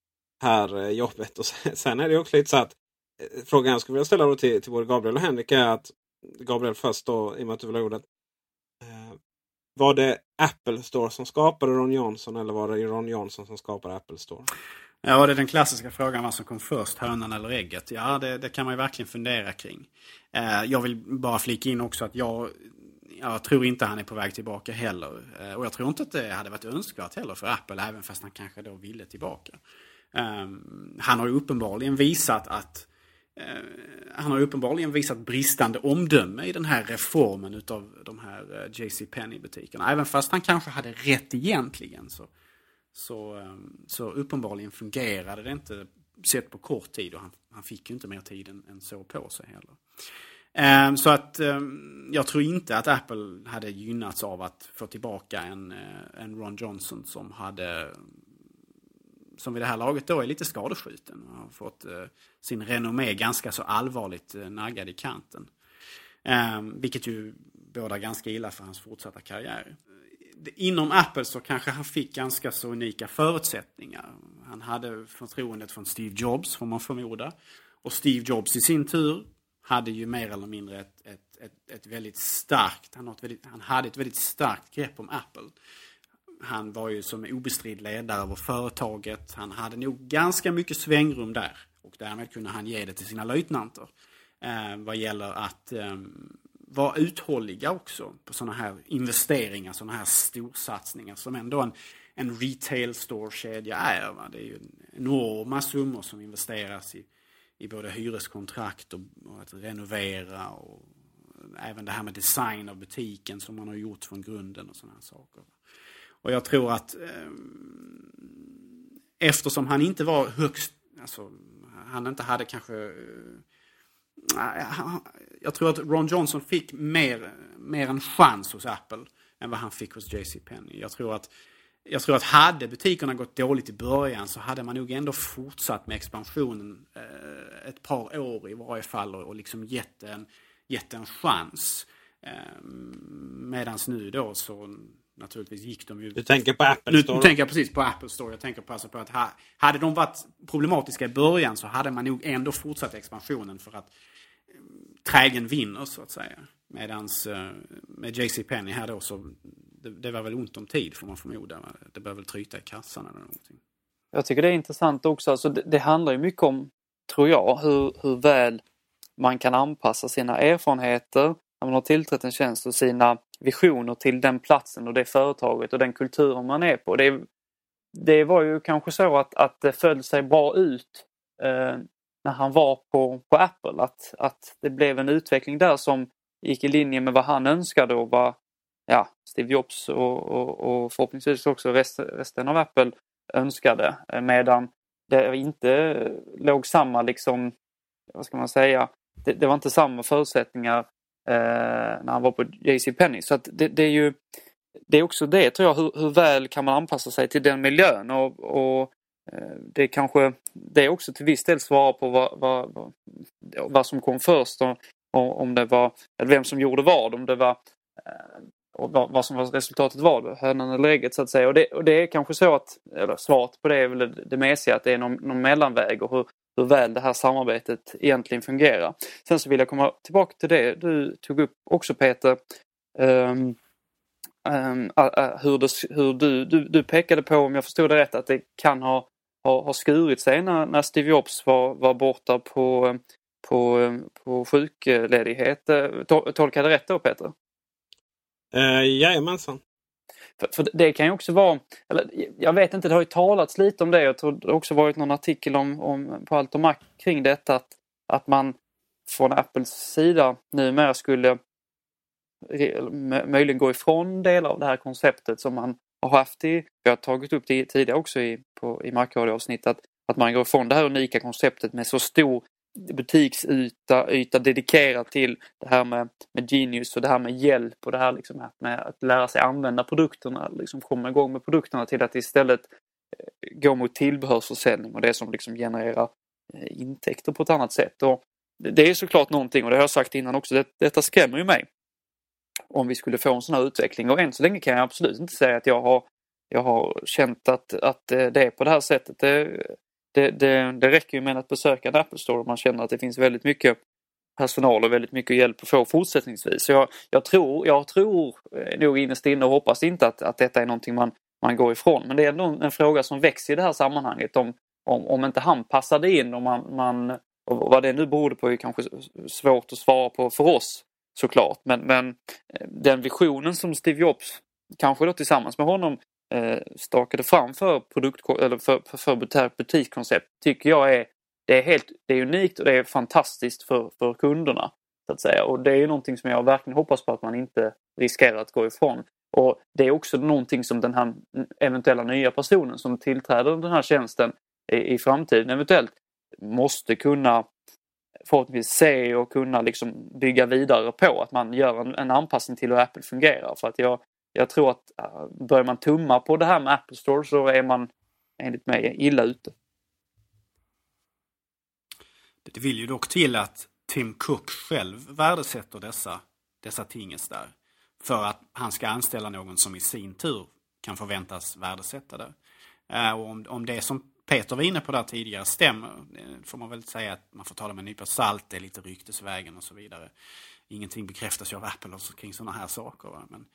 här eh, jobbet. Och sen är det också lite så att eh, frågan jag skulle vilja ställa då till, till både Gabriel och Henrik är att Gabriel först då, i och med att du vill ha ordet. Eh, var det Apple Store som skapade Ron Johnson eller var det Ron Johnson som skapade Apple Store? Ja, det är den klassiska frågan vad som kom först, hönan eller ägget. Ja, det, det kan man ju verkligen fundera kring. Eh, jag vill bara flika in också att jag, jag tror inte han är på väg tillbaka heller. Eh, och jag tror inte att det hade varit önskvärt heller för Apple, även fast han kanske då ville tillbaka. Ehm, han har ju uppenbarligen visat att eh, han har uppenbarligen visat bristande omdöme i den här reformen utav de här eh, JC Penney butikerna Även fast han kanske hade rätt egentligen så, så, ehm, så uppenbarligen fungerade det inte sett på kort tid och han, han fick ju inte mer tid än, än så på sig heller. Um, så att um, jag tror inte att Apple hade gynnats av att få tillbaka en, eh, en Ron Johnson som hade som vid det här laget då är lite skadeskjuten och har fått eh, sin renommé ganska så allvarligt eh, naggad i kanten. Eh, vilket ju bådar ganska illa för hans fortsatta karriär. Eh, inom Apple så kanske han fick ganska så unika förutsättningar. Han hade förtroendet från Steve Jobs får man förmoda. Och Steve Jobs i sin tur hade ju mer eller mindre ett, ett, ett, ett väldigt starkt, han, väldigt, han hade ett väldigt starkt grepp om Apple han var ju som obestridd ledare över företaget. Han hade nog ganska mycket svängrum där. Och därmed kunde han ge det till sina löjtnanter. Eh, vad gäller att eh, vara uthålliga också på sådana här investeringar, sådana här storsatsningar som ändå en, en retail store-kedja är. Va? Det är ju enorma summor som investeras i, i både hyreskontrakt och, och att renovera och även det här med design av butiken som man har gjort från grunden och sådana saker. Och jag tror att eh, eftersom han inte var högst, alltså han inte hade kanske eh, jag tror att Ron Johnson fick mer, mer en chans hos Apple än vad han fick hos JC Penney. Jag tror att jag tror att hade butikerna gått dåligt i början så hade man nog ändå fortsatt med expansionen eh, ett par år i varje fall och, och liksom gett en, gett en chans. Eh, Medan nu då så naturligtvis gick de ju... Du tänker på Apple Store? Nu, tänker jag precis på Apple Store. Jag tänker på, alltså på att ha, hade de varit problematiska i början så hade man nog ändå fortsatt expansionen för att eh, trägen vinner så att säga. Medans eh, med JC Penney här då så det, det, var väl ont om tid får man förmoda. Det bör väl tryta i kassan eller någonting. Jag tycker det är intressant också. Alltså det, det handlar ju mycket om, tror jag, hur, hur väl man kan anpassa sina erfarenheter när man har tillträtt en tjänst och sina visioner till den platsen och det företaget och den kulturen man är på. Det, det var ju kanske så att, att det föll sig bra ut eh, när han var på, på Apple. Att, att det blev en utveckling där som gick i linje med vad han önskade och vad ja, Steve Jobs och, och, och förhoppningsvis också rest, resten av Apple önskade. Eh, medan det inte låg samma, liksom, vad ska man säga, det, det var inte samma förutsättningar Eh, när han var på JC Penny. Så att det, det, är ju det är också det tror jag, hur, hur, väl kan man anpassa sig till den miljön och, och eh, det kanske det är också till viss del svarar på vad, vad, vad, vad som kom först och, och, om det var, eller vem som gjorde vad, om det var eh, och vad, som var resultatet var, hönan eller ägget så att säga. Och det, och det är kanske så att, eller svaret på det är väl det, det mesiga, att det är någon, någon mellanväg och hur, hur väl det här samarbetet egentligen fungerar. Sen så vill jag komma tillbaka till det du tog upp också Peter. Um, um, uh, hur, det, hur du, du, du pekade på, om jag förstod det rätt, att det kan ha, ha, ha skurit sig när, när Steve Jobs var, var borta på, på, på sjukledighet. Eh, tolkade jag det rätt då Peter? Uh, jajamensan. För, för, det kan ju också vara, eller jag vet inte, det har ju talats lite om det. Jag tror det också varit någon artikel om, om på Allt om Mac kring detta att, att man från Apples sida numera skulle möjligen gå ifrån delar av det här konceptet som man har haft i, vi har tagit upp det tidigare också i, på, i Markradio-avsnitt, att, att man går ifrån det här unika konceptet med så stor butiksyta yta dedikerad till det här med, med Genius och det här med hjälp och det här liksom med att lära sig använda produkterna, liksom komma igång med produkterna till att istället eh, gå mot tillbehörsförsäljning och det som liksom genererar eh, intäkter på ett annat sätt. Och det är såklart någonting, och det har jag sagt innan också, det, detta skrämmer ju mig. Om vi skulle få en sån här utveckling och än så länge kan jag absolut inte säga att jag har, jag har känt att, att eh, det är på det här sättet. Det, det, det, det räcker ju med att besöka en Apple Store om man känner att det finns väldigt mycket personal och väldigt mycket hjälp att få fortsättningsvis. Så jag, jag, tror, jag tror eh, nog innerst inne och hoppas inte att, att detta är någonting man, man går ifrån. Men det är ändå en fråga som växer i det här sammanhanget. Om, om, om inte han passade in och man, man och vad det nu berodde på är kanske svårt att svara på för oss såklart. Men, men eh, den visionen som Steve Jobs, kanske då tillsammans med honom, Eh, stakade fram för, produkt, eller för, för, för butikskoncept tycker jag är, det är, helt, det är unikt och det är fantastiskt för, för kunderna. Så att säga. Och det är någonting som jag verkligen hoppas på att man inte riskerar att gå ifrån. Och Det är också någonting som den här eventuella nya personen som tillträder den här tjänsten i, i framtiden eventuellt måste kunna förhoppningsvis se och kunna liksom bygga vidare på. Att man gör en, en anpassning till hur Apple fungerar. För att jag, jag tror att eh, börjar man tumma på det här med Apple Store så är man enligt mig illa ute. Det vill ju dock till att Tim Cook själv värdesätter dessa, dessa tinges där. För att han ska anställa någon som i sin tur kan förväntas värdesätta det. Eh, och om, om det som Peter var inne på där tidigare stämmer, eh, får man väl säga att man får ta det med en nypa salt, det är lite ryktesvägen och så vidare ingenting bekräftas ju av Apple kring sådana här saker. Va? Men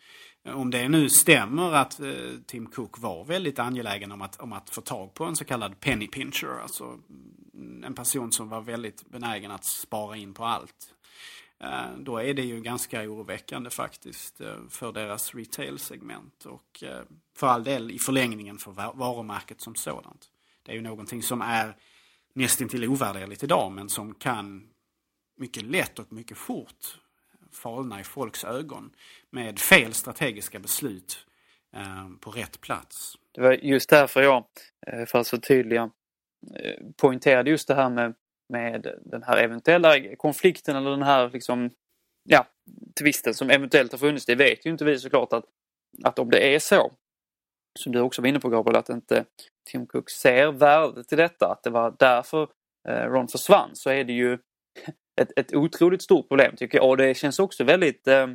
eh, om det nu stämmer att eh, Tim Cook var väldigt angelägen om att, om att få tag på en så kallad penny pincher, alltså mm, en person som var väldigt benägen att spara in på allt. Eh, då är det ju ganska oroväckande faktiskt eh, för deras retail-segment och eh, för all del i förlängningen för varumärket som sådant. Det är ju någonting som är nästintill ovärderligt idag men som kan mycket lätt och mycket fort falna i folks ögon med fel strategiska beslut eh, på rätt plats. Det var just därför jag, eh, för att förtydliga, eh, poängterade just det här med med den här eventuella konflikten eller den här liksom, ja, tvisten som eventuellt har funnits. Det vet ju inte vi såklart att, att om det är så, som du också var inne på Gabriel, att inte Tim Cook ser värdet i detta, att det var därför Ron försvann, så är det ju ett, ett otroligt stort problem tycker jag. Och det känns också väldigt, eh,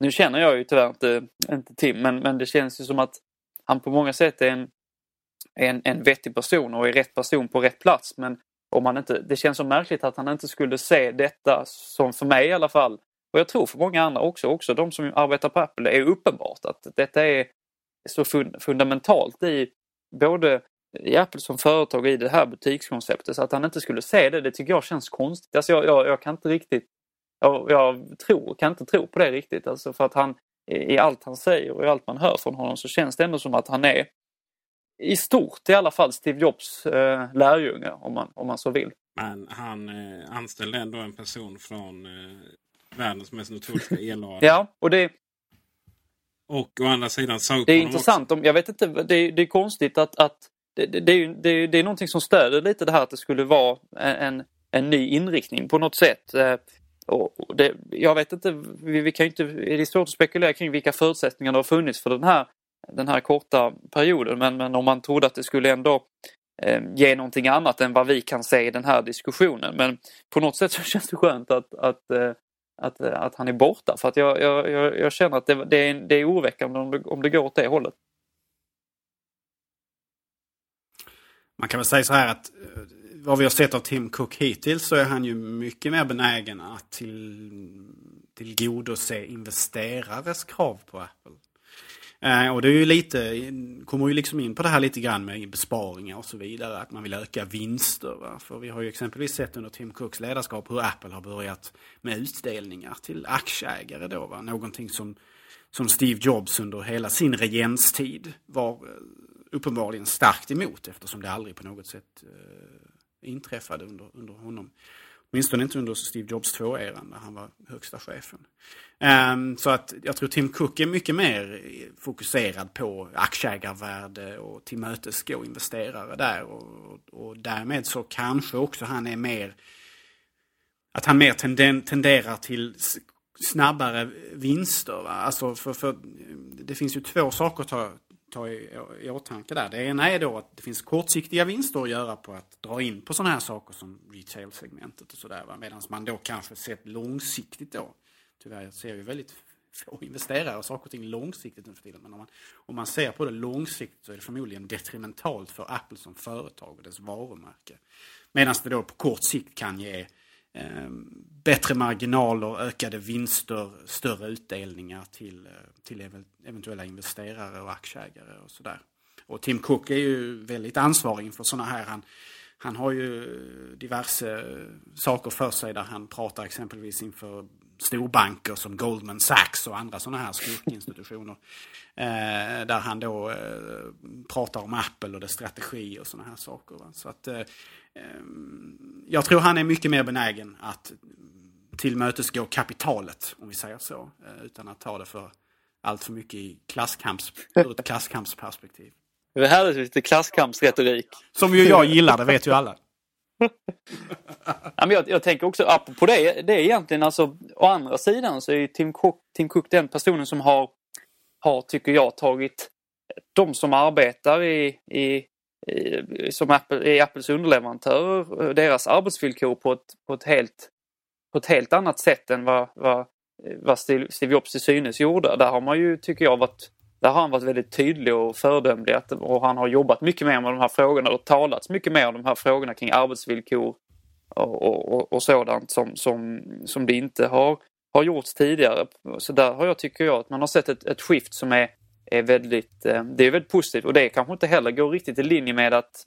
nu känner jag ju tyvärr inte, inte Tim, men, men det känns ju som att han på många sätt är en, en, en vettig person och är rätt person på rätt plats. Men om han inte, det känns så märkligt att han inte skulle se detta som för mig i alla fall och jag tror för många andra också, också de som arbetar på Apple, det är uppenbart att detta är så fun fundamentalt i både i Apple som företag i det här butikskonceptet så att han inte skulle se det, det tycker jag känns konstigt. Alltså jag, jag, jag kan inte riktigt, jag, jag, tror, kan inte tro på det riktigt alltså för att han i allt han säger och i allt man hör från honom så känns det ändå som att han är i stort i alla fall Steve Jobs eh, lärjunge om man, om man så vill. Men han eh, anställde ändå en person från eh, världens mest notoriska elare. ja, och det... Och å andra sidan sa Det är intressant. Om, jag vet inte, det, det är konstigt att, att det, det, det, är, det, det är någonting som stöder lite det här att det skulle vara en, en ny inriktning på något sätt. Eh, och det, jag vet inte, vi, vi kan inte, det är svårt att spekulera kring vilka förutsättningar det har funnits för den här den här korta perioden. Men, men om man trodde att det skulle ändå eh, ge någonting annat än vad vi kan se i den här diskussionen. Men på något sätt så känns det skönt att, att, eh, att, att han är borta. För att jag, jag, jag känner att det, det, är, det är oroväckande om det, om det går åt det hållet. Man kan väl säga så här att eh, vad vi har sett av Tim Cook hittills så är han ju mycket mer benägen att till, tillgodose investerares krav på Apple. Eh, och det är ju lite, kommer ju liksom in på det här lite grann med besparingar och så vidare. Att man vill öka vinster. Va? För vi har ju exempelvis sett under Tim Cooks ledarskap hur Apple har börjat med utdelningar till aktieägare då. Va? Någonting som, som Steve Jobs under hela sin regenstid var eh, uppenbarligen starkt emot eftersom det aldrig på något sätt eh, inträffade under, under honom. Åtminstone inte under Steve Jobs 2-eran där han var högsta chefen. Um, så att jag tror Tim Cook är mycket mer fokuserad på aktieägarvärde och tillmötesgå investerare där. Och, och därmed så kanske också han är mer att han mer tenden, tenderar till snabbare vinster. Va? Alltså för, för, det finns ju två saker att ta, ta i, i åtanke där. Det ena är då att det finns kortsiktiga vinster att göra på att dra in på sådana här saker som retail-segmentet och sådär. Medan man då kanske sett långsiktigt då. Tyvärr ser vi väldigt få investerare och saker och ting långsiktigt nu för tiden. Men om man, om man ser på det långsiktigt så är det förmodligen detrimentalt för Apple som företag och dess varumärke. Medan det då på kort sikt kan ge eh, Ehm, bättre marginaler, ökade vinster, större utdelningar till, eh, till eventuella investerare och aktieägare och sådär. Och Tim Cook är ju väldigt ansvarig inför sådana här. Han, han har ju diverse saker för sig där han pratar exempelvis inför storbanker som Goldman Sachs och andra sådana här skurkinstitutioner. Eh, där han då eh, pratar om Apple och dess strategi och sådana här saker. Va? Så att, eh, jag tror han är mycket mer benägen att tillmötesgå kapitalet, om vi säger så. Eh, utan att ta det för allt för mycket i klasskamps, ur ett klasskampsperspektiv. Det här är lite klasskampsretorik. Som ju jag gillar, det vet ju alla. ja, men jag, jag tänker också, apropå det, det är egentligen alltså, å andra sidan så är Tim Cook, Tim Cook den personen som har, har, tycker jag, tagit de som arbetar i, i Eh, som Apple, är Apples underleverantörer, eh, deras arbetsvillkor på ett, på ett, helt, på ett helt annat sätt än vad, vad, eh, vad Steve Jobs till synes gjorde. Där har man ju, tycker jag, varit där har han varit väldigt tydlig och föredömlig och han har jobbat mycket mer med de här frågorna och talats mycket mer om de här frågorna kring arbetsvillkor och, och, och sådant som, som, som det inte har, har gjorts tidigare. Så där har jag, tycker jag, att man har sett ett, ett skift som är är väldigt, eh, det är väldigt positivt och det kanske inte heller går riktigt i linje med att,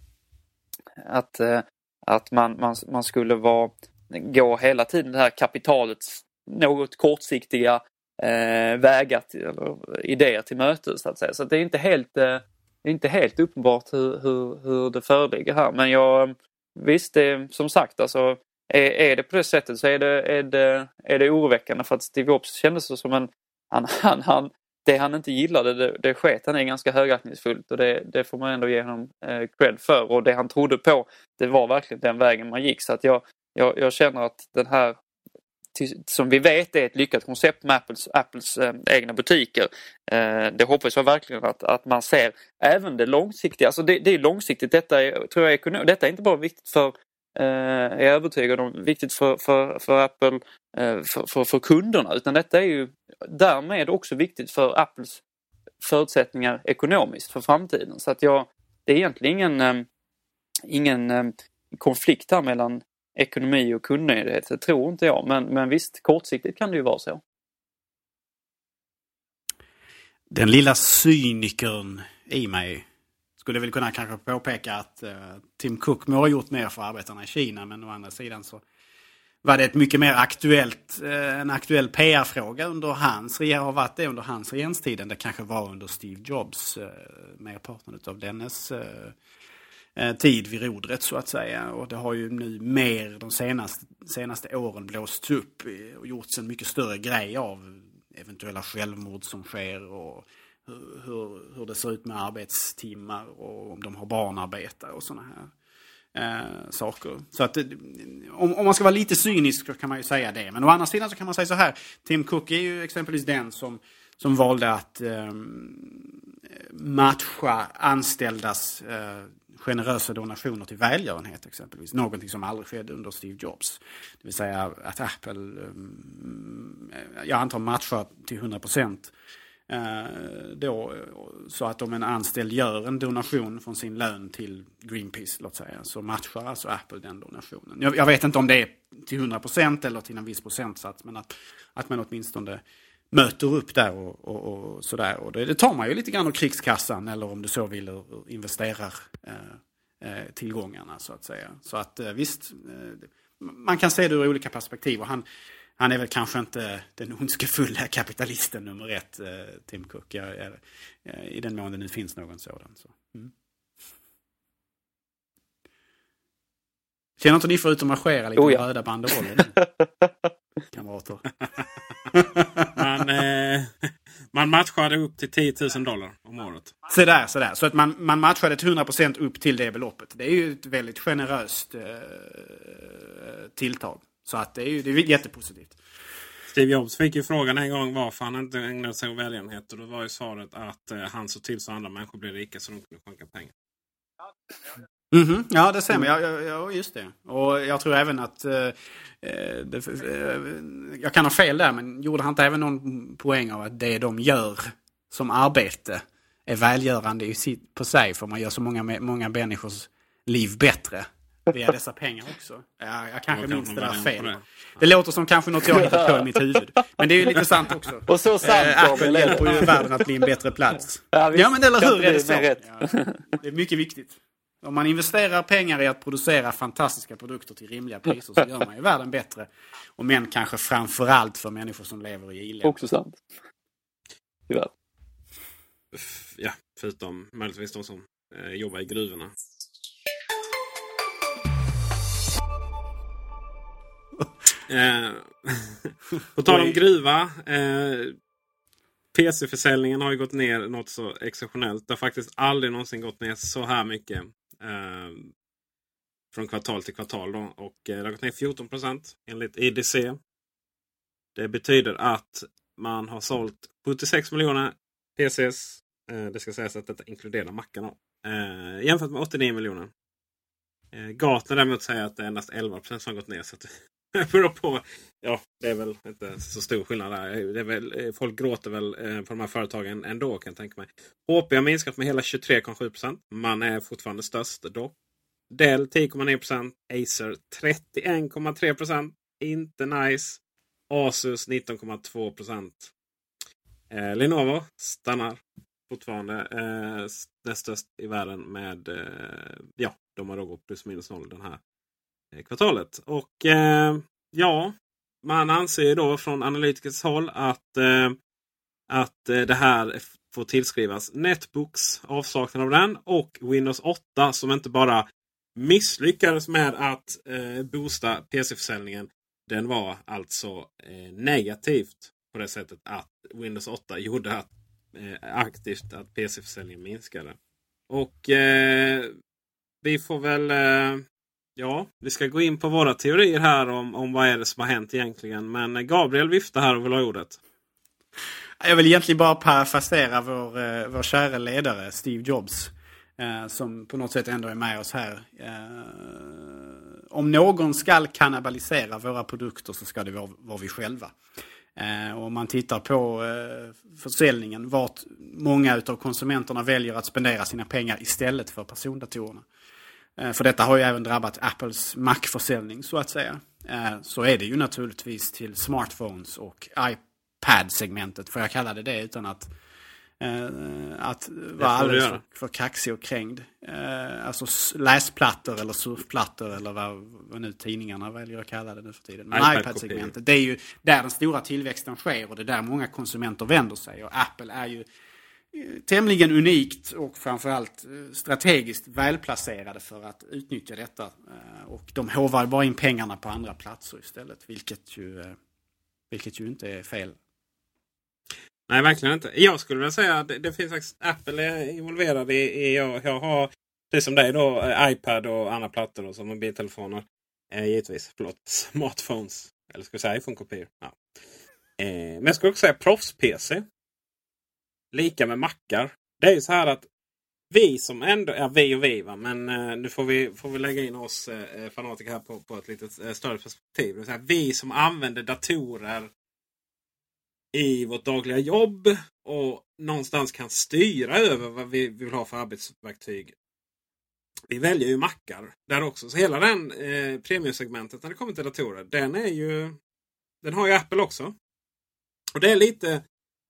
att, eh, att man, man, man skulle vara, gå hela tiden det här kapitalets något kortsiktiga eh, vägar till, eller idéer till mötes så att säga. Så att det är inte helt, eh, det är inte helt uppenbart hur, hur, hur det föreligger här. Men jag, visst, det, som sagt alltså är, är det på det sättet så är det, är det, är det oroväckande för att Steve Jobs kändes som en han, han, han, det han inte gillade det, det sket han är ganska högaktningsfullt och det, det får man ändå ge honom eh, cred för och det han trodde på det var verkligen den vägen man gick så att jag, jag, jag känner att den här som vi vet är ett lyckat koncept med Apples, Apples eh, egna butiker. Eh, det hoppas jag verkligen att, att man ser även det långsiktiga. Alltså det, det är långsiktigt. Detta är, tror jag, ekonom, detta är inte bara viktigt för eh, är jag övertygad om, viktigt för, för, för Apple, eh, för, för, för, kunderna, utan detta är ju därmed också viktigt för Apples förutsättningar ekonomiskt för framtiden. Så att jag, det är egentligen ingen, eh, ingen eh, konflikt här mellan ekonomi och kundnöjdhet. Det tror inte jag, men, men visst kortsiktigt kan det ju vara så. Den lilla cynikern i mig skulle väl kunna kanske påpeka att eh, Tim Cook må ha gjort mer för arbetarna i Kina, men å andra sidan så var det ett mycket mer aktuellt, eh, en aktuell PR-fråga under hans, har varit det under hans regeringstid än det kanske var under Steve Jobs, eh, merparten av dennes eh, eh, tid vid rodret så att säga. Och det har ju nu mer de senaste, senaste åren blåsts upp och gjorts en mycket större grej av eventuella självmord som sker och hur, hur, hur det ser ut med arbetstimmar och om de har barnarbetare och sådana här eh, saker. Så att om, om, man ska vara lite cynisk så kan man ju säga det. Men å andra sidan så kan man säga så här. Tim Cook är ju exempelvis den som, som valde att eh, matcha anställdas eh, generösa donationer till välgörenhet exempelvis. Någonting som aldrig skedde under Steve Jobs. Det vill säga att Apple, ehm, jag antar matchar till 100 procent. Eh, då, så att om en anställd gör en donation från sin lön till Greenpeace, låt säga, så matchar alltså Apple den donationen. Jag, jag vet inte om det är till 100% eller till en viss procentsats, men att, att man åtminstone möter upp där och, och, och sådär. Och det, det, tar man ju lite grann av krigskassan eller om du så vill investerar eh, eh, tillgångarna så att säga. Så att eh, visst, eh, man kan se det ur olika perspektiv och han, han är väl kanske inte den ondskefulla kapitalisten nummer ett, eh, Tim Cook. Jag, jag, eh, I den mån det nu finns någon sådan. Så. Mm. Känner inte ni för ut och marschera lite oh, ja. röda banderoller? Kamrater. man, eh, man matchade upp till 10 000 dollar om året. Så där, så där. Så att man, man matchade till 100% upp till det beloppet. Det är ju ett väldigt generöst eh, tilltag. Så att det är ju det är jättepositivt. Steve Jobs fick ju frågan en gång varför han inte ägnade sig åt välgörenhet. Och då var ju svaret att eh, han såg till så andra människor blev rika så de kunde skänka pengar. Mm -hmm. Ja, det stämmer. Ja, ja, just det. Och jag tror även att... Eh, eh, det, eh, jag kan ha fel där, men gjorde han inte även någon poäng av att det de gör som arbete är välgörande i sitt, på sig? För man gör så många, många människors liv bättre via dessa pengar också. Ja, jag kanske minns det där fel. Det. det låter som kanske något jag hittat på i mitt huvud. Men det är ju lite sant också. Och så sant eh, Apple hjälper ju världen att bli en bättre plats. Ja, ja men eller hur är det så? Ja, det är mycket viktigt. Om man investerar pengar i att producera fantastiska produkter till rimliga priser så gör man ju världen bättre. Och men kanske framförallt för människor som lever i i-länder. Också sant. Tyvärr. Ja, förutom möjligtvis de som eh, jobbar i gruvorna. Eh, på tal om gruva. Eh, PC-försäljningen har ju gått ner något så exceptionellt. Det har faktiskt aldrig någonsin gått ner så här mycket Eh, från kvartal till kvartal. Då. Och eh, det har gått ner 14 procent enligt IDC. Det betyder att man har sålt 76 miljoner PCs. Eh, det ska sägas att detta inkluderar mackarna. Eh, jämfört med 89 miljoner. Eh, Gartner däremot säger att det är endast 11 procent som har gått ner. Så beror på. Ja, det är väl inte så stor skillnad där. Det är väl, eh, folk gråter väl eh, på de här företagen ändå kan jag tänka mig. HP har minskat med hela 23,7% Man är fortfarande störst dock. Dell 10,9% Acer 31,3% Inte nice. Asus 19,2 eh, Lenovo stannar fortfarande eh, näst störst i världen med eh, ja, de har då gått plus minus noll den här kvartalet. Och eh, ja, man anser ju då från analytikers håll att, eh, att eh, det här får tillskrivas Netbooks, avsaknad av den, och Windows 8 som inte bara misslyckades med att eh, boosta PC-försäljningen. Den var alltså eh, negativt på det sättet att Windows 8 gjorde att, eh, aktivt att PC-försäljningen minskade. Och eh, vi får väl... Eh, Ja, vi ska gå in på våra teorier här om, om vad är det som har hänt egentligen. Men eh, Gabriel viftar här och vill ha ordet. Jag vill egentligen bara parafrasera vår, eh, vår kära ledare Steve Jobs. Eh, som på något sätt ändå är med oss här. Eh, om någon skall kannibalisera våra produkter så ska det vara, vara vi själva. Eh, och om man tittar på eh, försäljningen, vart många av konsumenterna väljer att spendera sina pengar istället för persondatorerna. Eh, för detta har ju även drabbat Apples Mac-försäljning så att säga. Eh, så är det ju naturligtvis till smartphones och iPad-segmentet, får jag kalla det det utan att Uh, att vara alldeles för, för kaxig och krängd. Alltså läsplattor eller surfplattor eller vad, vad nu tidningarna väljer att kalla det nu för tiden. Men iPad-segmentet, det är ju där den stora tillväxten sker och det är där många konsumenter vänder sig. Och Apple är ju tämligen unikt och framförallt eh, strategiskt välplacerade för att utnyttja detta. Eh, och de hovar bara in pengarna på andra platser istället, vilket ju, eh, vilket ju inte är fel Nej, verkligen inte. Jag skulle vilja säga att det, det finns faktiskt Apple är involverad i, i jag, jag har precis som dig då iPad och andra plattor och som mobiltelefoner. Eh, givetvis, förlåt, smartphones. Eller ska vi säga iPhone-kopior? Ja. Eh, men jag skulle också säga proffs-PC. Lika med mackar. Det är ju så här att vi som ändå, ja vi och vi va, men eh, nu får vi, får vi lägga in oss eh, eh fanatiker här på, på ett lite eh, större perspektiv. Det här, vi som använder datorer i vårt dagliga jobb och någonstans kan styra över vad vi vill ha för arbetsverktyg. Vi väljer ju mackar där också. Så hela den eh, premiumsegmentet när det kommer till datorer, den är ju den har ju Apple också. Och det är lite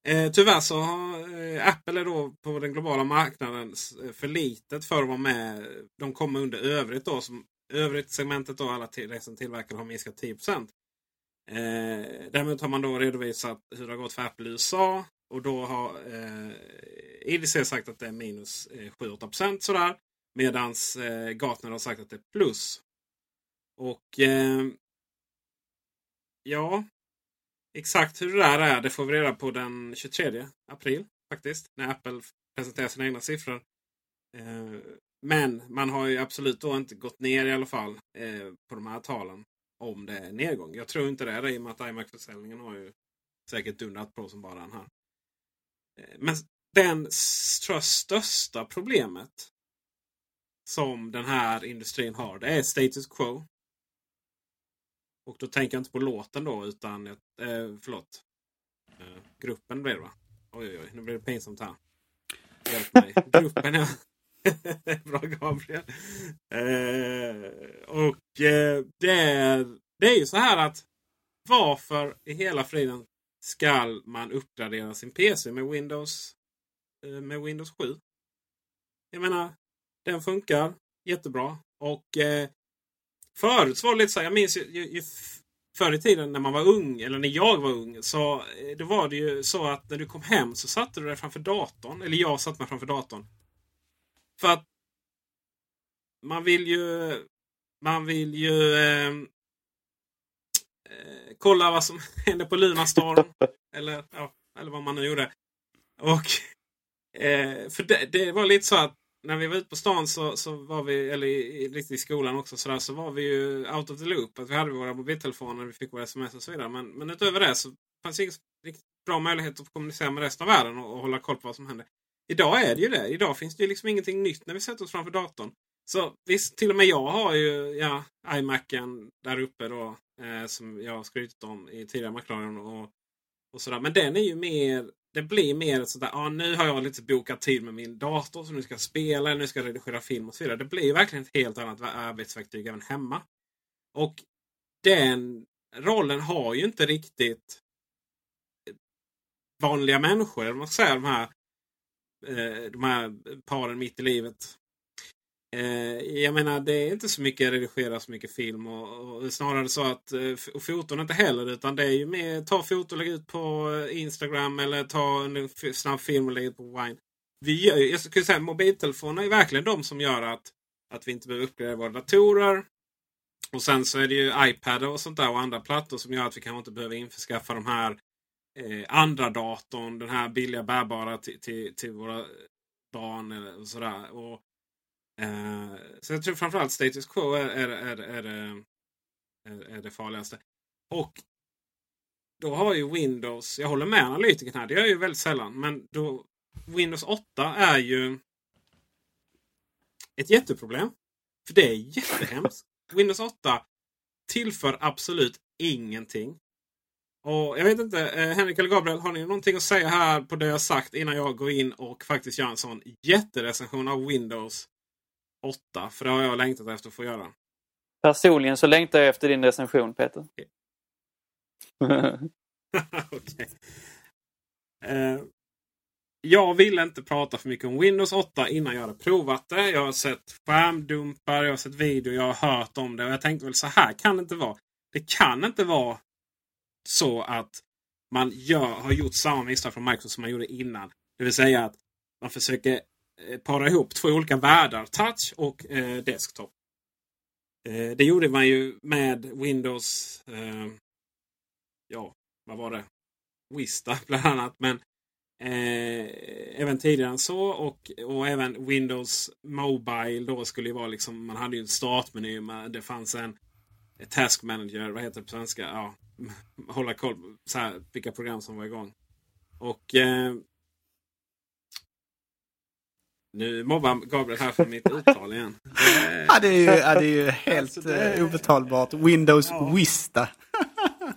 eh, Tyvärr så har eh, Apple är då på den globala marknaden eh, för litet för att vara med. De kommer under övrigt då. Som, övrigt segmentet då alla till, som tillverkare har minskat 10 Eh, däremot har man då redovisat hur det har gått för Apple i USA. Och då har eh, IDC sagt att det är minus eh, 7-8 sådär. Medan eh, Gartner har sagt att det är plus. Och eh, ja, exakt hur det där är det får vi reda på den 23 april faktiskt. När Apple presenterar sina egna siffror. Eh, men man har ju absolut då inte gått ner i alla fall eh, på de här talen om det är nedgång. Jag tror inte det är det i och med att iMac-försäljningen har ju säkert dundrat på som bara den här. Eh, men den tror jag, största problemet som den här industrin har, det är status quo. Och då tänker jag inte på låten då, utan eh, förlåt. Eh, gruppen blir det va? Oj, oj, oj, nu blir det pinsamt här. Hjälp mig. Gruppen, ja. Bra Gabriel. Eh, och eh, det, är, det är ju så här att varför i hela friden skall man uppgradera sin PC med Windows, eh, med Windows 7? Jag menar, den funkar jättebra. Och eh, förut så var det lite så här, jag minns ju, ju, ju förr i tiden när man var ung, eller när jag var ung, så eh, då var det ju så att när du kom hem så satte du dig framför datorn. Eller jag satte mig framför datorn. För att man vill ju man vill ju ehm, eh, kolla vad som händer på Lunarstorm. eller, ja, eller vad man nu gjorde. Och eh, för det, det, var lite så att när vi var ute på stan så, så var vi, eller i, i, i skolan också, så, där, så var vi ju out of the loop. Att vi hade våra mobiltelefoner, vi fick våra sms och så vidare. Men, men utöver det så fanns det ingen riktigt bra möjlighet att kommunicera med resten av världen och, och hålla koll på vad som hände. Idag är det ju det. Idag finns det ju liksom ingenting nytt när vi sätter oss framför datorn. Så visst, till och med jag har ju ja, iMacen där uppe då. Eh, som jag har skrytit om i tidigare Macradion och, och sådär. Men den är ju mer det blir mer sådär, ah, nu har jag lite bokat tid med min dator så nu ska jag spela, nu ska jag redigera film och så vidare. Det blir verkligen ett helt annat arbetsverktyg även hemma. Och den rollen har ju inte riktigt vanliga människor, eller vad man ska säga, de här eh, de här paren mitt i livet. Eh, jag menar det är inte så mycket redigera så mycket film och, och snarare så att eh, och foton inte heller utan det är ju mer ta foton och lägga ut på eh, Instagram eller ta en snabb film och lägga ut på Wine. Vi gör, jag skulle säga mobiltelefoner är verkligen de som gör att, att vi inte behöver uppgradera våra datorer. Och sen så är det ju iPad och sånt där och andra plattor som gör att vi kanske inte behöver införskaffa de här eh, andra datorn, den här billiga bärbara till, till, till våra barn eller sådär. Och, eh, så jag tror framförallt status quo är, är, är, är, är, är det farligaste. Och då har ju Windows, jag håller med analytikern här, det gör jag ju väldigt sällan. Men då, Windows 8 är ju ett jätteproblem. För det är jättehemskt. Windows 8 tillför absolut ingenting. Och Jag vet inte, eh, Henrik eller Gabriel, har ni någonting att säga här på det jag sagt innan jag går in och faktiskt gör en sån jätterecension av Windows 8? För det har jag längtat efter att få göra. Personligen så längtar jag efter din recension Peter. okay. eh, jag vill inte prata för mycket om Windows 8 innan jag har provat det. Jag har sett skärmdumpar, jag har sett video, jag har hört om det. Och jag tänkte väl så här kan det inte vara. Det kan inte vara så att man gör, har gjort samma misstag från Microsoft som man gjorde innan. Det vill säga att man försöker Eh, para ihop två olika världar. Touch och eh, desktop. Eh, det gjorde man ju med Windows... Eh, ja, vad var det? Vista bland annat. Men eh, även tidigare än så. Och, och även Windows Mobile då skulle ju vara liksom... Man hade ju en startmeny. det fanns en Task Manager, vad heter det på svenska? Ja, hålla koll på vilka program som var igång. Och eh, nu mobbar Gabriel här för mitt uttal igen. Det, ja, det är ju, ja, det är ju helt alltså, det, eh, obetalbart. Windows ja. Vista.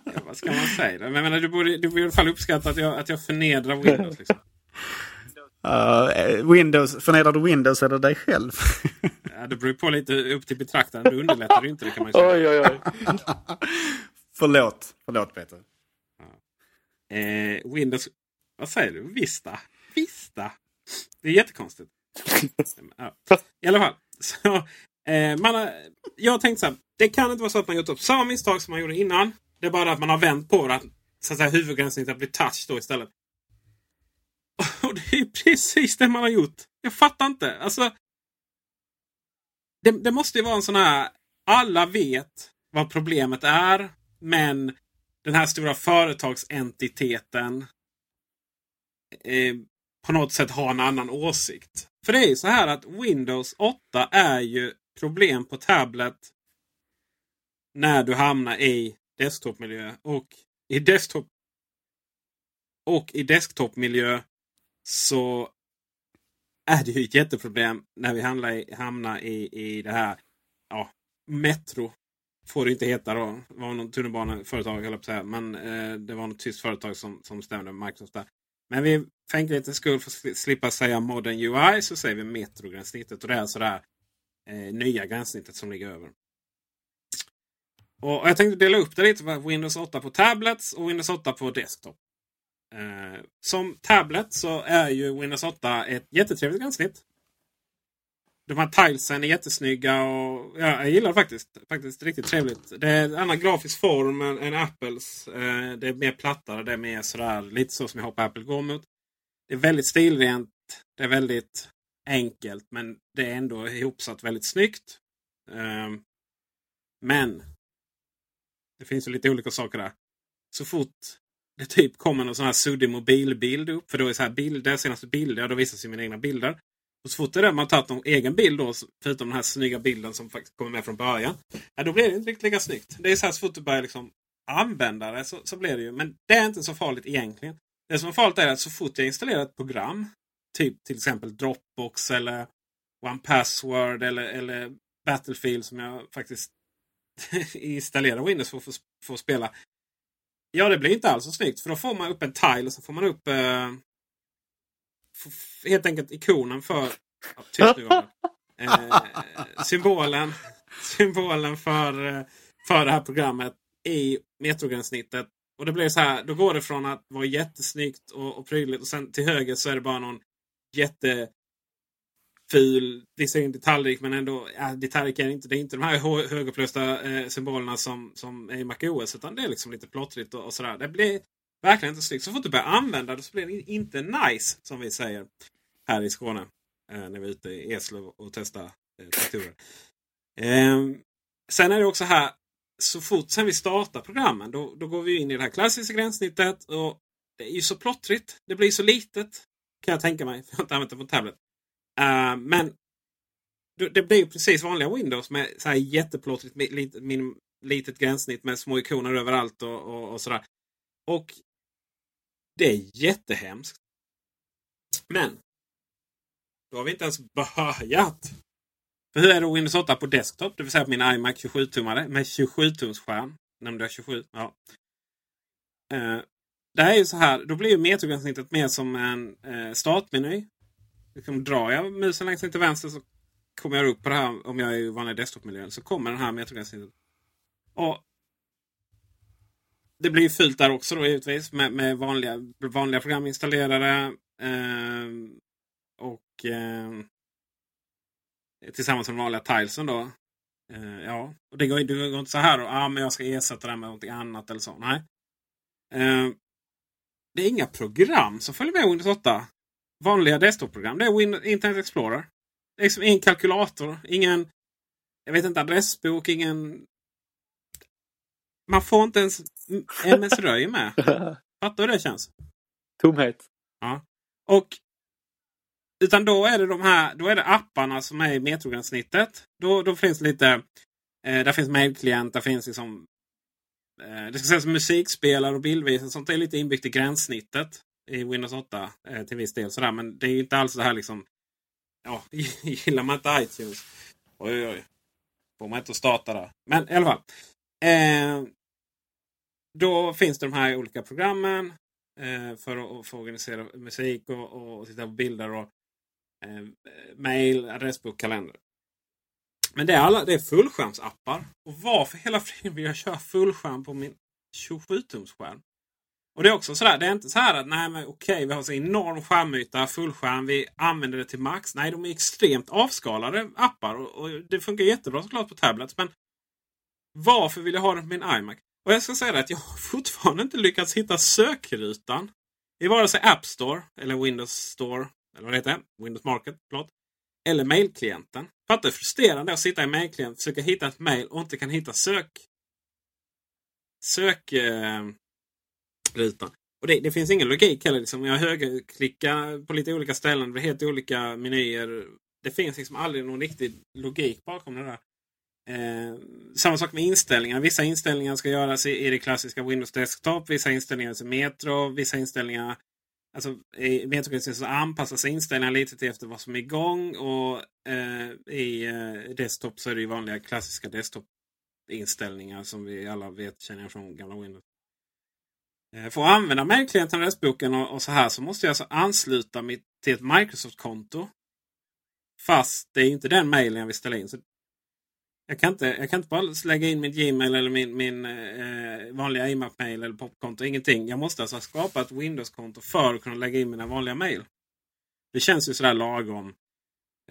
ja, vad ska man säga? Men jag menar, du borde, du borde i alla fall uppskatta att jag, att jag förnedrar Windows. Liksom. Uh, Windows, förnedrar du Windows eller dig själv? ja, det beror på lite upp till betraktaren. Du underlättar ju inte det kan man säga. Oj, oj, oj. förlåt. Förlåt Peter. Ja. Eh, Windows... Vad säger du? Vista? Vista? Det är jättekonstigt. I alla fall. Så, eh, man har, jag tänkte så här. Det kan inte vara så att man gjort upp samma misstag som man gjorde innan. Det är bara att man har vänt på det. Att, så att säga, huvudgränssnittet blir touch då istället. Och det är precis det man har gjort. Jag fattar inte. Alltså, det, det måste ju vara en sån här... Alla vet vad problemet är. Men den här stora företagsentiteten eh, på något sätt har en annan åsikt. För det är ju så här att Windows 8 är ju problem på tablet när du hamnar i desktopmiljö. Och i desktop och i desktopmiljö så är det ju ett jätteproblem när vi hamnar i, hamnar i, i det här ja, Metro. Får det inte heta då. Det var något tunnelbaneföretag höll jag på att säga. Men eh, det var något tyskt företag som, som stämde med Microsoft där. Men vi för enkelhetens skull för att slippa säga Modern UI så säger vi Metro-gränssnittet. Och det är alltså det här eh, nya gränssnittet som ligger över. Och jag tänkte dela upp det lite. Windows 8 på tablets och Windows 8 på desktop. Eh, som tablet så är ju Windows 8 ett jättetrevligt gränssnitt. De här tilesen är jättesnygga och ja, jag gillar det faktiskt. Faktiskt riktigt trevligt. Det är en annan grafisk form än, än Apples. Eh, det är mer plattare. Det är mer sådär lite så som jag hoppas Apple går mot. Det är väldigt stilrent. Det är väldigt enkelt men det är ändå ihopsatt väldigt snyggt. Ehm, men det finns ju lite olika saker där. Så fort det typ kommer någon sån här suddig mobilbild upp. För då är det så här bilder, senaste bilder, då visas ju mina egna bilder. Och så fort det är man tagit någon egen bild då, förutom den här snygga bilden som faktiskt kommer med från början. Ja, då blir det inte riktigt lika snyggt. Det är så här så fort du börjar liksom använda det så, så blir det ju. Men det är inte så farligt egentligen. Det som är farligt är att så fort jag installerar ett program, typ till exempel Dropbox eller One Password eller, eller Battlefield som jag faktiskt installerar Windows för att få spela. Ja, det blir inte alls så snyggt. För då får man upp en tile och så får man upp eh, helt enkelt ikonen för... Ja, tyst eh, symbolen symbolen för, eh, för det här programmet i metrogränssnittet. Och det blir så här, då går det från att vara jättesnyggt och, och prydligt och sen till höger så är det bara någon jätteful ful, visserligen detaljrik men ändå ja, detaljrik är det inte. Det är inte de här högupplösta eh, symbolerna som, som är i MacOS utan det är liksom lite plottrigt och, och sådär. Det blir verkligen inte snyggt. Så fort du börjar använda det så blir det inte nice som vi säger här i Skåne. Eh, när vi är ute i Eslöv och testar eh, traktorer. Eh, sen är det också här så fort sen vi startar programmen då, då går vi in i det här klassiska gränssnittet. Och det är ju så plottrigt. Det blir så litet. Kan jag tänka mig. Jag har inte använt det på tablet. Uh, men det, blir blir precis vanliga Windows med så här jätteplottrigt litet, min, litet gränssnitt med små ikoner överallt och, och, och sådär. Och det är jättehemskt. Men då har vi inte ens börjat. För hur är det Windows 8 på desktop? Det vill säga på min iMac 27-tummare med 27-tumsskärm. Nämnde jag 27? Ja. Eh, det här är ju så här. Då blir ju metergränssnittet mer som en eh, startmeny. Liksom, drar jag musen längst ner till vänster så kommer jag upp på det här. Om jag är i vanlig desktopmiljön så kommer den här metergränssnittet. Och det blir ju fult där också då givetvis med, med vanliga, vanliga program installerade. Eh, och eh, Tillsammans med de vanliga tilesen då. Uh, ja, och det går, det går inte så här då. Ah, men jag ska ersätta det med något annat eller så. Nej. Uh, det är inga program som följer med Windows 8. Vanliga desktop-program. Det är Windows, Internet Explorer. Det är liksom ingen kalkylator. Ingen jag vet inte, adressbok. Ingen... Man får inte ens MS-röj med. Fattar du hur det känns? Tomhet. Ja. Och utan då är det de här då är det apparna som är i metrogränssnittet. Då, då finns lite... Eh, där finns mailklient, där finns liksom... Eh, det ska sägas musikspelare och bildvisare. Sånt är lite inbyggt i gränssnittet i Windows 8 eh, till viss del. Sådär. Men det är ju inte alls det här liksom... Ja, gillar man inte iTunes. Oj, oj, oj. Får man inte att starta där. Men i alla fall. Eh, då finns det de här olika programmen eh, för att, få organisera musik och, och, titta på bilder. Och, Eh, mail, adressbok, kalender. Men det är, alla, det är fullskärmsappar. Och varför hela friden vill jag köra fullskärm på min 27-tumsskärm? Och det är också sådär, det är inte så här att nej men okej, vi har så enorm skärmyta, fullskärm, vi använder det till max. Nej, de är extremt avskalade appar och, och det funkar jättebra såklart på tablets. Men varför vill jag ha det på min iMac? Och jag ska säga det att jag har fortfarande inte lyckats hitta sökrutan i vare sig App Store eller Windows Store eller vad det heter, Windows Market, förlåt. Eller mailklienten. Fattar hur frustrerande att sitta i mailklient, försöka hitta ett mail och inte kan hitta sök... Sökrutan. Eh, och det, det, finns ingen logik heller. Liksom. Jag högerklickar på lite olika ställen. Det blir helt olika menyer. Det finns liksom aldrig någon riktig logik bakom det där. Eh, samma sak med inställningar. Vissa inställningar ska göras i, i det klassiska Windows Desktop. Vissa inställningar i Metro. Vissa inställningar Alltså i metrogränsen så anpassas inställningarna lite till efter vad som är igång. Och eh, i eh, desktop så är det ju vanliga klassiska desktop-inställningar som vi alla vet känner från gamla Windows. Eh, för att använda mailklienten och restboken och, och, så här så måste jag alltså ansluta mig till ett Microsoft-konto. Fast det är inte den mailen jag vill ställa in. Så jag kan, inte, jag kan inte bara lägga in min Gmail eller min, min eh, vanliga IMAP-mail eller popkonto. Ingenting. Jag måste alltså skapa ett Windows-konto för att kunna lägga in mina vanliga mail. Det känns ju sådär lagom.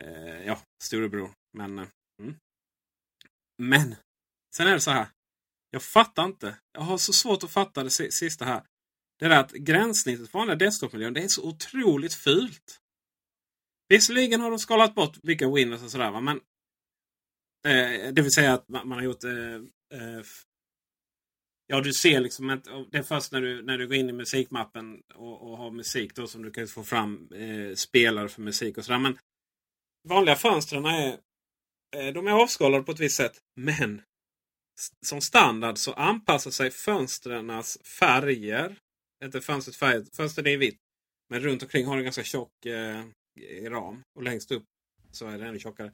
Eh, ja, storebror. Men, eh, mm. men sen är det så här. Jag fattar inte. Jag har så svårt att fatta det sista här. Det är att gränssnittet på vanliga desktop-miljön, det är så otroligt fult. Visserligen har de skalat bort vilka Windows och sådär. Men Eh, det vill säga att man, man har gjort... Eh, eh ja, du ser liksom att det är först när du, när du går in i musikmappen och, och har musik då som du kan få fram eh, spelare för musik och sådär. Men vanliga fönstren är, eh, de är avskalade på ett visst sätt. Men som standard så anpassar sig fönstrens färger. Inte fönstrets färg, fönstret är vitt. Men runt omkring har du en ganska tjock eh, ram. Och längst upp så är det ännu tjockare.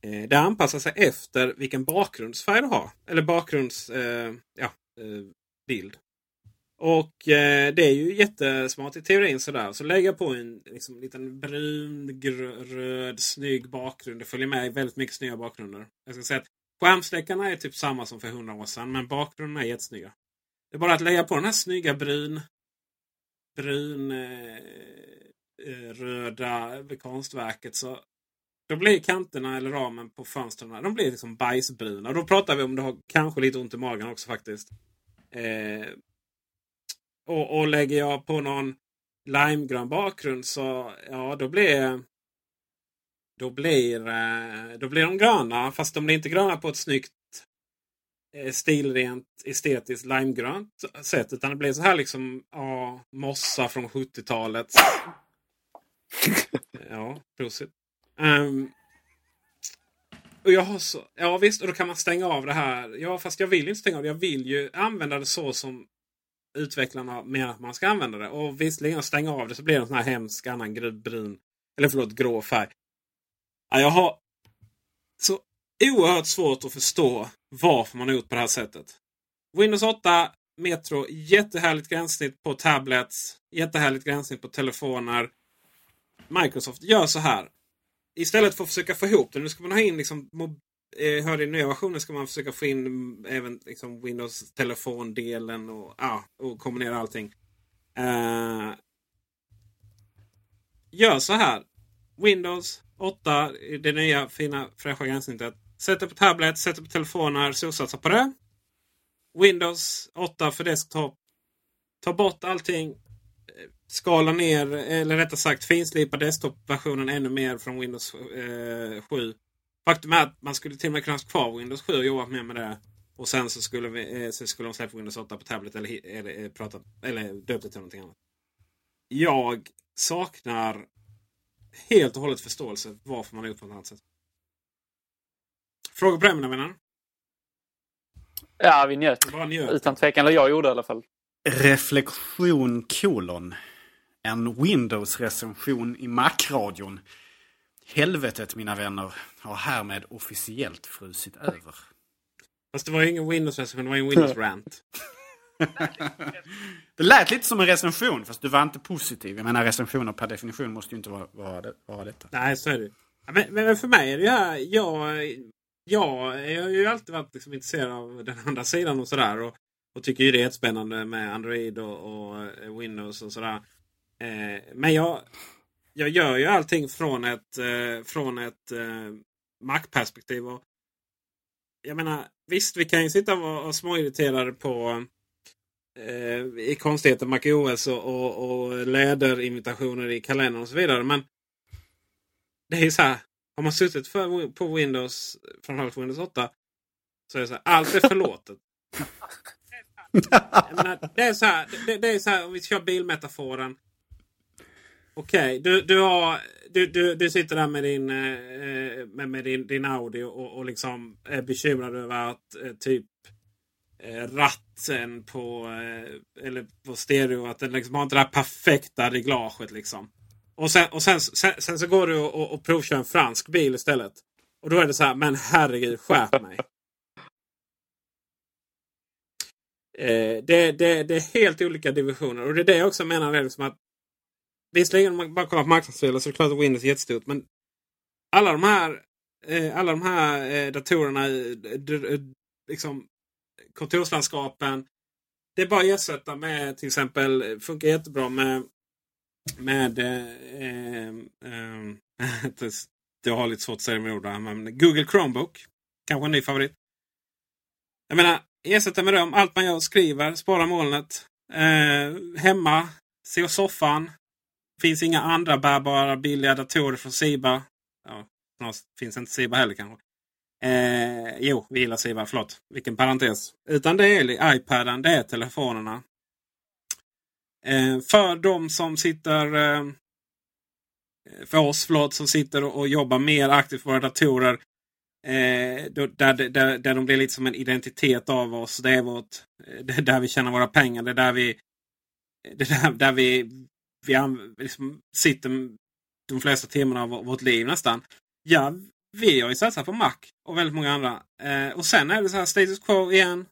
Eh, det anpassar sig efter vilken bakgrundsfärg du har. Eller bakgrundsbild. Eh, ja, eh, och eh, det är ju jättesmart i teorin sådär. Så lägga på en liksom, liten brun, röd, snygg bakgrund. Det följer med väldigt mycket snygga bakgrunder. Jag ska säga att skärmsläckarna är typ samma som för 100 år sedan. Men bakgrunderna är jättesnygga. Det är bara att lägga på den här snygga brun, brun eh, eh röda konstverket så då blir kanterna eller ramen på fönstren de blir liksom bajsbruna. Och då pratar vi om du har kanske lite ont i magen också faktiskt. Eh, och, och lägger jag på någon limegrön bakgrund så ja, då blir då blir, eh, då blir de gröna. Fast de blir inte gröna på ett snyggt eh, stilrent estetiskt limegrönt sätt. Utan det blir så här liksom ja, mossa från 70-talet. ja, prosit. Um, och jag har så, ja visst, och då kan man stänga av det här. Ja, fast jag vill inte stänga av det. Jag vill ju använda det så som utvecklarna menar att man ska använda det. Och visserligen stänga av det så blir det en sån här hemsk annan brun, eller förlåt, grå färg. Ja, jag har så oerhört svårt att förstå varför man har gjort på det här sättet. Windows 8 Metro, jättehärligt gränssnitt på tablets. Jättehärligt gränssnitt på telefoner. Microsoft gör så här. Istället för att försöka få ihop det. Nu ska man ha in liksom eh, hör i nya versionen ska man försöka få in även liksom Windows telefondelen och, ah, och kombinera allting. Uh, gör så här. Windows 8, det nya fina fräscha gränssnittet. Sätt det på tablet, sätt det på telefoner, solsatsa på det. Windows 8 för desktop. Ta bort allting. Skala ner, eller rättare sagt finslipa desktop-versionen ännu mer från Windows eh, 7. Faktum är att man skulle till och med kunna ha kvar Windows 7 och jobba mer med det. Och sen så skulle, vi, eh, så skulle de släppa Windows 8 på tablet eller, eller, eh, prata, eller döpt det till någonting annat. Jag saknar helt och hållet förståelse varför man har gjort på ett annat sätt. Frågor på det mina vänner? Ja, vi njöt. njöt. Utan tvekan. Eller jag gjorde i alla fall. Reflektion kolon. En Windows-recension i Mac-radion. Helvetet mina vänner har härmed officiellt frusit över. Fast det var ju ingen Windows-recension, det var ju en Windows-rant. det lät lite som en recension fast du var inte positiv. Jag menar recensioner per definition måste ju inte vara, vara, vara detta. Nej, så är det men, men för mig är det här. Jag, jag, jag har ju alltid varit liksom intresserad av den andra sidan och sådär. Och, och tycker ju det är jättespännande med Android och, och Windows och sådär. Eh, men jag, jag gör ju allting från ett, eh, från ett eh, Mac-perspektiv. Jag menar, visst vi kan ju sitta och vara småirriterade på eh, i konstigheter MacOS och, och, och läderinvitationer i kalendern och så vidare. Men det är ju så här. Har man suttit för, på Windows, framförallt Windows 8, så är det så här. Allt är förlåtet. menar, det är så här. Det, det, är så här om vi kör bilmetaforen. Okej, okay, du, du, du, du, du sitter där med din, eh, med, med din, din Audi och, och liksom är bekymrad över att eh, typ eh, ratten på, eller på stereo, att den liksom har inte det här perfekta reglaget liksom. Och sen, och sen, sen, sen så går du och, och, provkör en fransk bil istället. Och då är det så här, men herregud, skärp mig. Eh, det, det, det är helt olika divisioner. Och det är det jag också menar. Liksom att, visserligen om man bara kollar på marknadsfördelar så är det klart att Windows är jättestort. Men alla de här, eh, alla de här eh, datorerna, liksom kontorslandskapen. Det är bara att ersätta med till exempel, eh, funkar jättebra med med eh, eh, jag har lite svårt att säga med ord men Google Chromebook. Kanske en ny favorit. Jag menar, ersätta med dem. Allt man gör, skriver, Spara molnet. Eh, hemma, se soffan. Finns inga andra bärbara billiga datorer från Siba. Ja, finns inte Siba heller kanske. Eh, jo, vi gillar Siba. Förlåt, vilken parentes. Utan det är iPaden, det är telefonerna. Eh, för de som sitter eh, för oss förlåt, som sitter och jobbar mer aktivt på våra datorer. Eh, där, där, där de blir lite som en identitet av oss. Det är, vårt, eh, det är där vi tjänar våra pengar. Det är där vi, det är där, där vi, vi liksom sitter de flesta timmarna av vårt liv nästan. Ja, vi har ju satsat på Mac och väldigt många andra. Eh, och sen är det så här status quo igen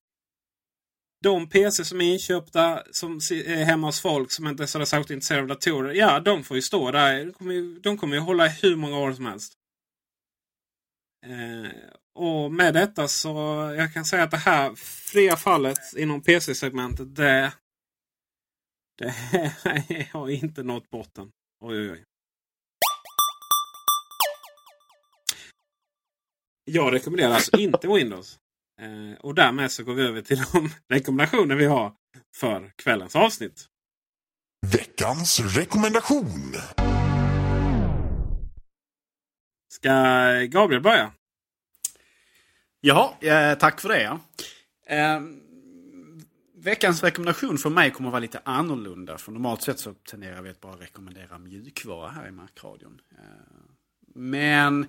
de PC som är inköpta som är hemma hos folk som inte är så särskilt intresserade av datorer. Ja, de får ju stå där. De kommer ju, de kommer ju hålla i hur många år som helst. Eh, och med detta så jag kan säga att det här fria fallet inom PC-segmentet det, det har inte nått botten. Oj, oj, oj. Jag rekommenderar alltså inte Windows. Eh, och därmed så går vi över till de rekommendationer vi har för kvällens avsnitt. Veckans rekommendation. Ska Gabriel börja? Ja, eh, tack för det. Eh, veckans rekommendation för mig kommer att vara lite annorlunda. För normalt sett så tenderar vi att bara rekommendera mjukvara här i Markradion. Eh, men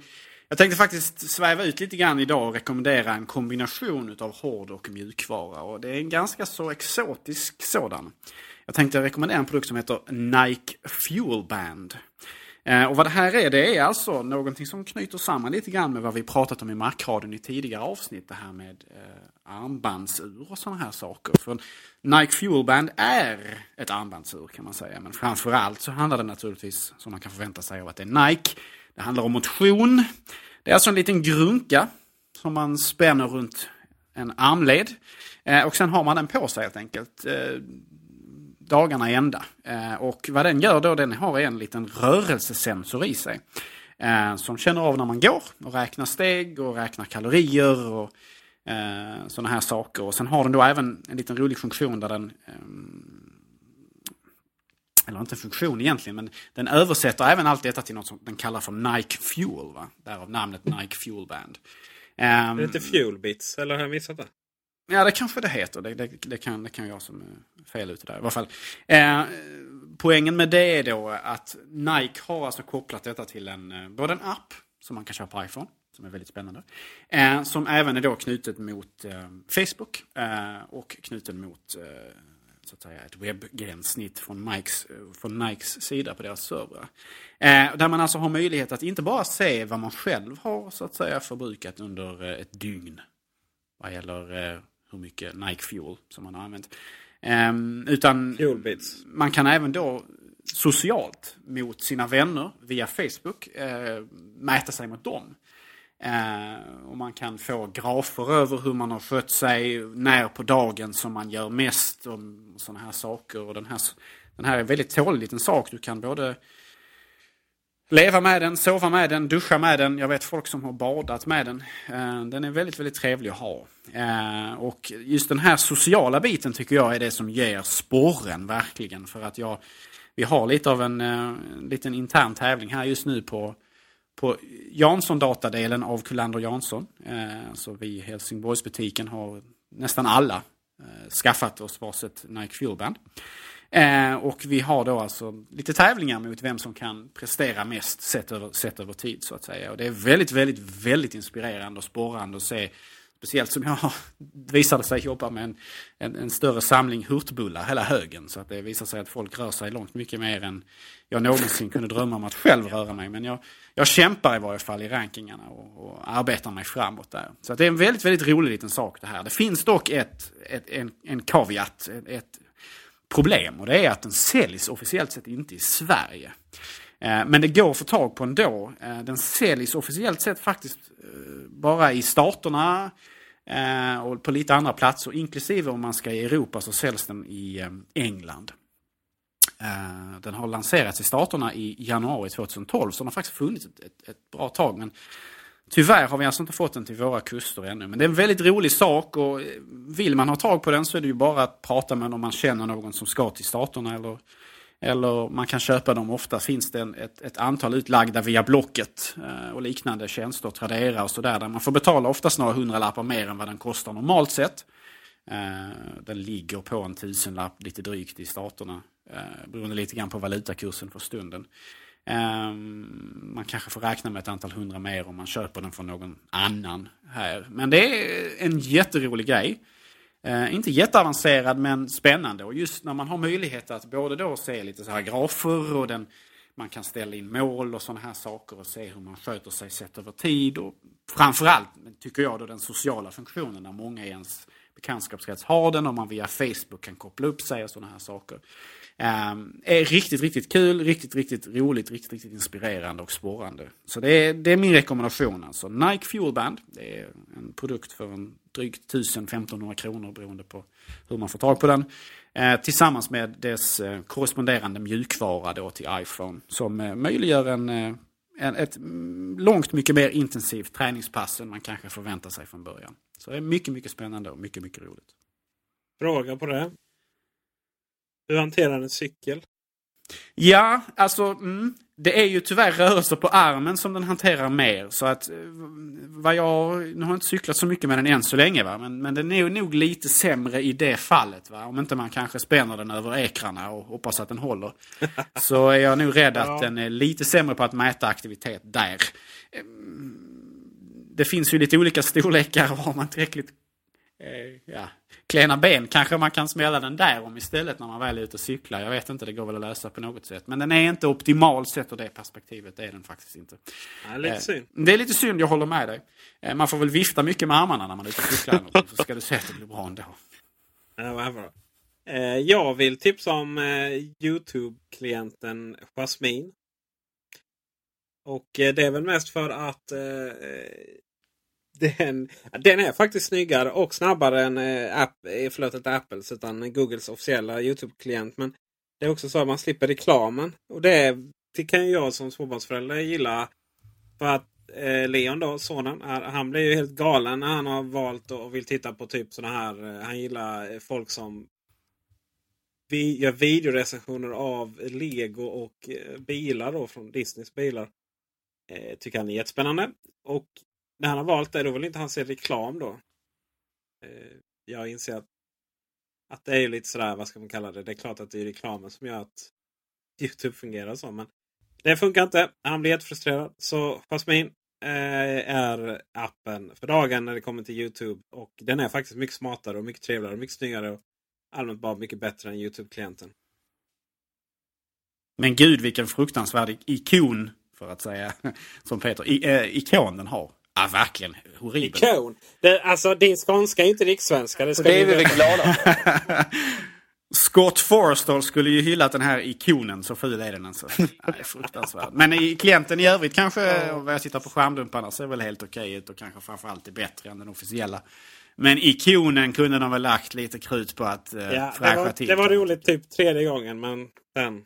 jag tänkte faktiskt sväva ut lite grann idag och rekommendera en kombination av hård och mjukvara. Och det är en ganska så exotisk sådan. Jag tänkte rekommendera en produkt som heter Nike Fuel Band. Eh, och vad det här är, det är alltså någonting som knyter samman lite grann med vad vi pratat om i Markradion i tidigare avsnitt. Det här med eh, armbandsur och sådana här saker. För Nike Fuelband är ett armbandsur kan man säga. Men framförallt så handlar det naturligtvis, som man kan förvänta sig, av att det är Nike. Det handlar om motion. Det är alltså en liten grunka som man spänner runt en armled. Eh, och sen har man den på sig helt enkelt. Eh, dagarna i ända. Eh, och vad den gör då, den har en liten rörelsesensor i sig. Eh, som känner av när man går och räknar steg och räknar kalorier och eh, sådana här saker. Och sen har den då även en liten rolig funktion där den eller inte en funktion egentligen, men den översätter även allt detta till något som den kallar för Nike Fuel. Va? Därav namnet Nike Fuel Band. Um, är det inte Fuel Bits, eller har jag missat det? Ja, det kanske det heter. Det, det, det, kan, det kan jag som är fel ute där i alla fall. Eh, poängen med det är då att Nike har alltså kopplat detta till en, eh, både en app som man kan köpa på iPhone, som är väldigt spännande. Eh, som även är då knutet mot eh, Facebook eh, och knuten mot eh, så att säga, ett webbgränssnitt från, Mikes, från Nikes sida på deras servrar. Eh, där man alltså har möjlighet att inte bara se vad man själv har så att säga förbrukat under ett dygn. Vad gäller hur mycket Nike Fuel som man har använt. Um, utan man kan även då socialt mot sina vänner via Facebook mäta sig mot dem. Eh, och man kan få grafer över hur man har skött sig, när på dagen som man gör mest och sådana här saker. Och den här, den här är en väldigt tålig liten sak. Du kan både Leva med den, sova med den, duscha med den. Jag vet folk som har badat med den. Eh, den är väldigt, väldigt trevlig att ha. Eh, och just den här sociala biten tycker jag är det som ger sporren verkligen. För att jag, vi har lite av en, eh, en liten intern tävling här just nu på, på Jansson-datadelen av Kullander Jansson. Eh, så vi i Helsingborgsbutiken har nästan alla eh, skaffat oss varsitt Nike Fuelband. Eh, och vi har då alltså lite tävlingar mot vem som kan prestera mest sett över, sett över tid så att säga. Och det är väldigt, väldigt, väldigt inspirerande och sporrande att se Speciellt som jag visade sig jobba med en, en, en, större samling hurtbullar hela högen. Så att det visar sig att folk rör sig långt mycket mer än jag någonsin kunde drömma om att själv röra mig. Men jag, jag kämpar i varje fall i rankingarna och, och arbetar mig framåt där. Så att det är en väldigt, väldigt rolig liten sak det här. Det finns dock ett, ett en, en caveat, ett, ett problem och det är att den säljs officiellt sett inte i Sverige. Eh, men det går att få tag på ändå. Eh, den säljs officiellt sett faktiskt eh, bara i staterna Eh, och på lite andra platser. Inklusive om man ska i Europa så säljs den i eh, England. Eh, den har lanserats i staterna i januari 2012 så den har faktiskt funnits ett, ett, ett bra tag. Men Tyvärr har vi alltså inte fått den till våra kuster ännu. Men det är en väldigt rolig sak och vill man ha tag på den så är det ju bara att prata med om man känner någon som ska till staterna eller, eller man kan köpa dem. Ofta finns det ett, ett antal utlagda via Blocket eh, och liknande tjänster, Tradera och sådär. Där man får betala oftast några hundralappar mer än vad den kostar normalt sett. Eh, den ligger på en tusenlapp lite drygt i staterna. Eh, beroende lite grann på valutakursen för stunden. Ehm, man kanske får räkna med ett antal hundra mer om man köper den från någon annan här. Men det är en jätterolig grej. Eh, inte jätteavancerad men spännande. Och just när man har möjlighet att både då se lite så här grafer och den, man kan ställa in mål och sådana här saker och se hur man sköter sig sett över tid. Och framförallt tycker jag då den sociala funktionen när många i ens bekantskapskrets har den och man via Facebook kan koppla upp sig och sådana här saker. Ehm, är riktigt, riktigt kul, riktigt, riktigt roligt, riktigt, riktigt inspirerande och sporrande. Så det är, det är min rekommendation alltså. Nike Fuelband, Det är en produkt för en drygt 1000-1500 kronor beroende på hur man får tag på den. Eh, tillsammans med dess eh, korresponderande mjukvara då till iPhone som eh, möjliggör en, eh, en, ett långt mycket mer intensivt träningspass än man kanske förväntar sig från början. Så det är mycket, mycket spännande och mycket, mycket roligt. Fråga på det. Hur hanterar en cykel? Ja, alltså mm, det är ju tyvärr rörelser på armen som den hanterar mer. Så att eh, vad jag, nu har jag inte cyklat så mycket med den än så länge va. Men, men den är nog lite sämre i det fallet va. Om inte man kanske spänner den över ekrarna och hoppas att den håller. Så är jag nog rädd att den är lite sämre på att mäta aktivitet där. Ehm, Det finns ju lite olika storlekar och har man tillräckligt eh, ja, klena ben kanske man kan smälla den där om istället när man väl är ute och cyklar. Jag vet inte, det går väl att lösa på något sätt. Men den är inte optimal sett ur det perspektivet, det är den faktiskt inte. Ja, lite Eh, synd. Det är lite synd, jag håller med dig. Eh, Man får väl vifta mycket med armarna när man är ute och cyklar så ska du se att det blir bra ändå. Ja, vad bra. Eh, jag vill tipsa om Youtube-klienten Jasmine. Och det är väl mest för att eh, den, den är faktiskt snyggare och snabbare än eh, app, eh, förlåt, inte Apples utan Googles officiella Youtube-klient. Men det är också så att man slipper reklamen. Och det, det kan ju jag som småbarnsförälder gilla. För att eh, Leon då, sonen, är, han blir ju helt galen när han har valt och, vill titta på typ sådana här. Eh, han gillar eh, folk som vi gör videorecensioner av Lego och eh, bilar då från Disneys bilar. Eh, tycker han är jättespännande. Och när han har valt det då vill inte han se reklam då. Eh, jag inser att, att det är ju lite sådär, vad ska man kalla det? Det är klart att det är reklamen som gör att Youtube fungerar så. Men det funkar inte. Han blir jättefrustrerad. Så Jasmine eh, är appen för dagen när det kommer till Youtube. Och den är faktiskt mycket smartare och mycket trevligare och mycket snyggare. Och allmänt bara mycket bättre än Youtube-klienten. Men gud vilken fruktansvärd ikon, för att säga som Peter, i, eh, ikon den har. Ja, verkligen horribel. Ikon! Det, alltså din skånska är inte rikssvenska. Det ska Det är vi väl glada Scott Forstall skulle ju hyllat den här ikonen, så ful är den alltså. Nej, fruktansvärd. Men i klienten i övrigt kanske, och vad jag tittar på skärmdumparna, ser väl helt okej ut och kanske framförallt är bättre än den officiella. Men ikonen kunde de väl lagt lite krut på att eh, Ja, det, fräscha var, till. det var roligt typ tredje gången men sen...